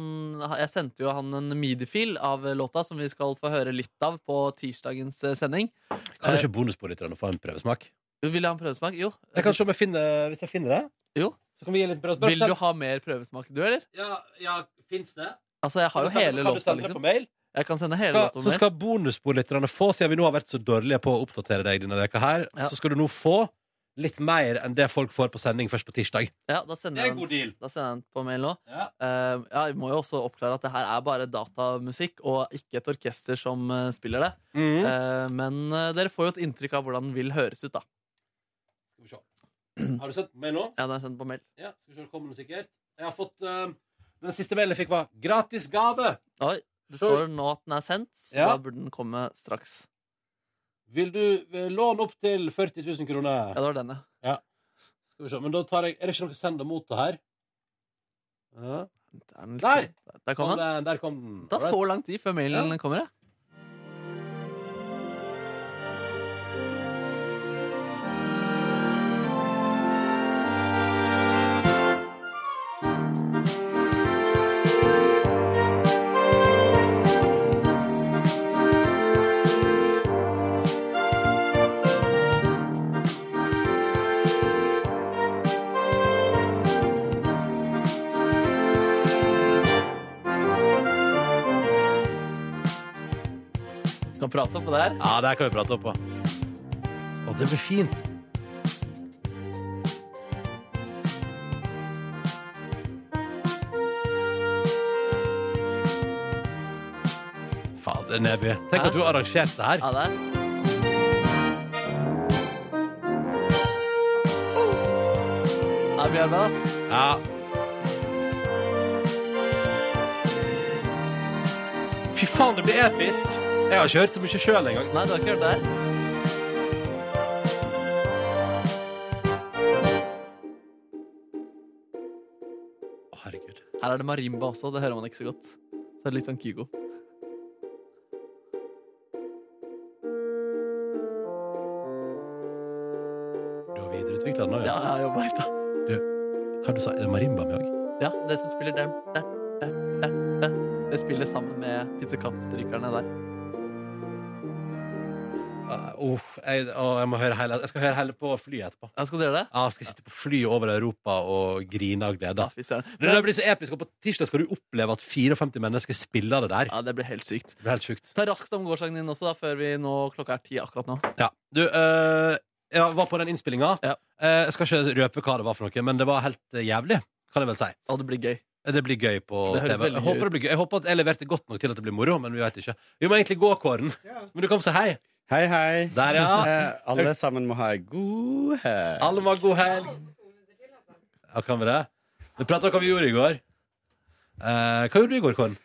Speaker 2: Jeg sendte jo han en midi-fil av låta, som vi skal få høre litt av på tirsdagens eh, sending.
Speaker 1: Kan
Speaker 2: jeg
Speaker 1: ikke bonuspolitikerne få en prøvesmak?
Speaker 2: Vil du ha en prøvesmak? Jo.
Speaker 1: Jeg kan se om jeg finner, Hvis jeg finner det,
Speaker 2: Jo.
Speaker 1: Så kan vi gi en liten prøve.
Speaker 2: Vil du ha mer prøvesmak, du, eller?
Speaker 1: Ja, ja fins det?
Speaker 2: Altså, jeg har jo hele
Speaker 1: kan
Speaker 2: låta, liksom.
Speaker 1: på mail?
Speaker 2: Jeg kan sende hele
Speaker 1: Skal,
Speaker 2: låta
Speaker 1: så skal bonusbordlytterne få, siden vi nå har vært så dårlige på å oppdatere deg denne veka her,
Speaker 2: Ja.
Speaker 1: så skal du nå få litt mer enn det folk får på sending først på tirsdag.
Speaker 2: Ja, da sender
Speaker 1: Det er
Speaker 2: jeg
Speaker 1: en god
Speaker 2: den,
Speaker 1: deal.
Speaker 2: da sender jeg den på mail nå.
Speaker 1: Ja.
Speaker 2: Uh, ja, jeg må jo også oppklare at det her er bare datamusikk, og ikke et orkester som uh, spiller det.
Speaker 1: Mm.
Speaker 2: Uh, men dere får jo et inntrykk av hvordan den vil høres ut, da. [clears throat]
Speaker 1: Har du sendt på mail nå?
Speaker 2: Ja, den er sendt på mail.
Speaker 1: Ja, skal vi se, kommer den sikkert. Jeg har fått eh, Den siste mailen jeg fikk, var 'gratis gave'.
Speaker 2: Oi, det
Speaker 1: Så-
Speaker 2: står nå at den er sendt, så
Speaker 1: Ja.
Speaker 2: da burde den komme straks.
Speaker 1: Vil du eh, låne opp til 40 000
Speaker 2: Ja, det var den, ja.
Speaker 1: Skal vi se, men da tar jeg Er det ikke noe send og motta her? Ja.
Speaker 2: Der, er
Speaker 1: Der!
Speaker 2: Kom den.
Speaker 1: der kom den.
Speaker 2: Det tar så lang tid før mailen kommer, ja. Prate oppå der.
Speaker 1: Ja, det her kan vi prate opp på. Å, det blir fint. Fader, Neby. Tenk at du har arrangert det her.
Speaker 2: Ja, det Ja, vi er med, ass.
Speaker 1: Ja. Fy faen, det blir episk. Jeg har ikke hørt så mye sjøl engang.
Speaker 2: Nei, du har ikke hørt det her?
Speaker 1: Å, herregud.
Speaker 2: Her er det marimba også, det hører man ikke så godt. Så er det litt sånn Kygo.
Speaker 1: Du har videreutvikla den nå,
Speaker 2: Ja, jeg har jobba litt, da.
Speaker 1: Hva du sa Er det marimba med òg?
Speaker 2: Ja, det som spiller der. Det spiller sammen med pizzicato-strykerne der.
Speaker 1: Uh, jeg, oh, jeg må høre hele Jeg skal høre hele på flyet etterpå.
Speaker 2: Ja, skal du gjøre det?
Speaker 1: Ja, jeg skal sitte på flyet over Europa og grine av glede.
Speaker 2: Ja.
Speaker 1: Det blir så episk, og På tirsdag skal du oppleve at 54 mennesker spiller det der.
Speaker 2: Ja, det blir helt sykt.
Speaker 1: Det blir helt sykt.
Speaker 2: Ta raskt om gårsdagen din også, da, før vi nå klokka er ti akkurat nå.
Speaker 1: Ja. Du, øh, jeg var på den innspillinga.
Speaker 2: Ja.
Speaker 1: Eh, jeg skal ikke røpe hva det var for noe, men det var helt eh, jævlig. Kan jeg vel si.
Speaker 2: Og det blir gøy.
Speaker 1: Det blir gøy på
Speaker 2: Det
Speaker 1: TV. Jeg håper, det blir gøy. jeg håper at jeg leverte godt nok til at det blir moro, men vi vet ikke. Vi må egentlig gå, Kåren. Men du kan få si hei.
Speaker 4: Hei, hei.
Speaker 1: Der, ja.
Speaker 4: Eh, alle sammen må ha ei god helg.
Speaker 1: Alle må ha god helg. Ja, kan vi det? Vi prata om hva vi gjorde i går. Eh, hva gjorde du i går, Kåren?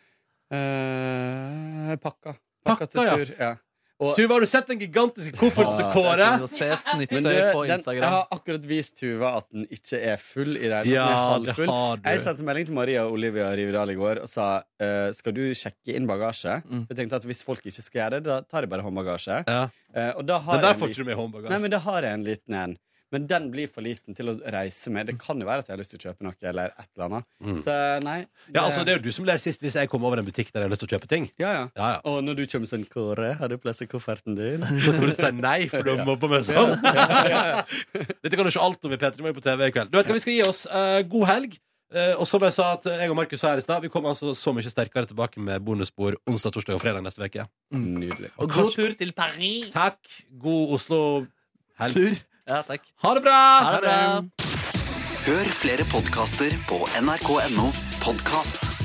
Speaker 4: Eh, pakka.
Speaker 1: Pakka,
Speaker 4: Pakka til
Speaker 1: ja.
Speaker 4: tur. Ja. Og,
Speaker 1: Tuva, har du sett den gigantiske kofferten til Kåre?
Speaker 2: Se Snipsøy på
Speaker 4: Instagram. jeg har akkurat vist Tuva at den ikke er full i det. hele tatt,
Speaker 1: Ja, det har du.
Speaker 4: Jeg sendte melding til Maria og Olivia Rivedal i går og sa uh, skal du sjekke inn bagasje.
Speaker 2: Mm.
Speaker 4: Jeg tenkte at Hvis folk ikke skal gjøre det, da tar de bare håndbagasje.
Speaker 1: Ja.
Speaker 4: Uh, og da har
Speaker 1: Den
Speaker 4: jeg
Speaker 1: der
Speaker 4: en
Speaker 1: får ikke du med håndbagasje.
Speaker 4: Nei, men da har jeg en liten en. Men den blir for liten til å reise med. Det kan jo være at jeg har lyst til å kjøpe noe. Eller et eller annet
Speaker 1: Mm.
Speaker 4: Så nei.
Speaker 1: Ja, altså, det er jo du som ler sist hvis jeg kommer over en butikk der jeg har lyst til å kjøpe ting.
Speaker 4: ja, ja.
Speaker 1: Ja, ja.
Speaker 4: Og når du kommer sånn Kåre, har du plass i kofferten din? [laughs]
Speaker 1: Så kommer du til å si nei, for du [laughs] har mobba meg sånn. [laughs] Dette kan du se alt om i P3 Morgen på TV i kveld. Du vet hva, Vi skal gi oss. Uh, god helg. Uh, og som jeg sa at jeg og Markus sa her i stad, vi kommer altså så mye sterkere tilbake med bonusspor onsdag, torsdag og fredag neste uke.
Speaker 4: Nydelig.
Speaker 2: Og god tur til Paris!
Speaker 1: Takk. God Oslo-helg.
Speaker 2: Ja, takk.
Speaker 1: Ha det bra!
Speaker 2: Ha det bra.
Speaker 10: Hør flere podkaster på nrk.no podkast.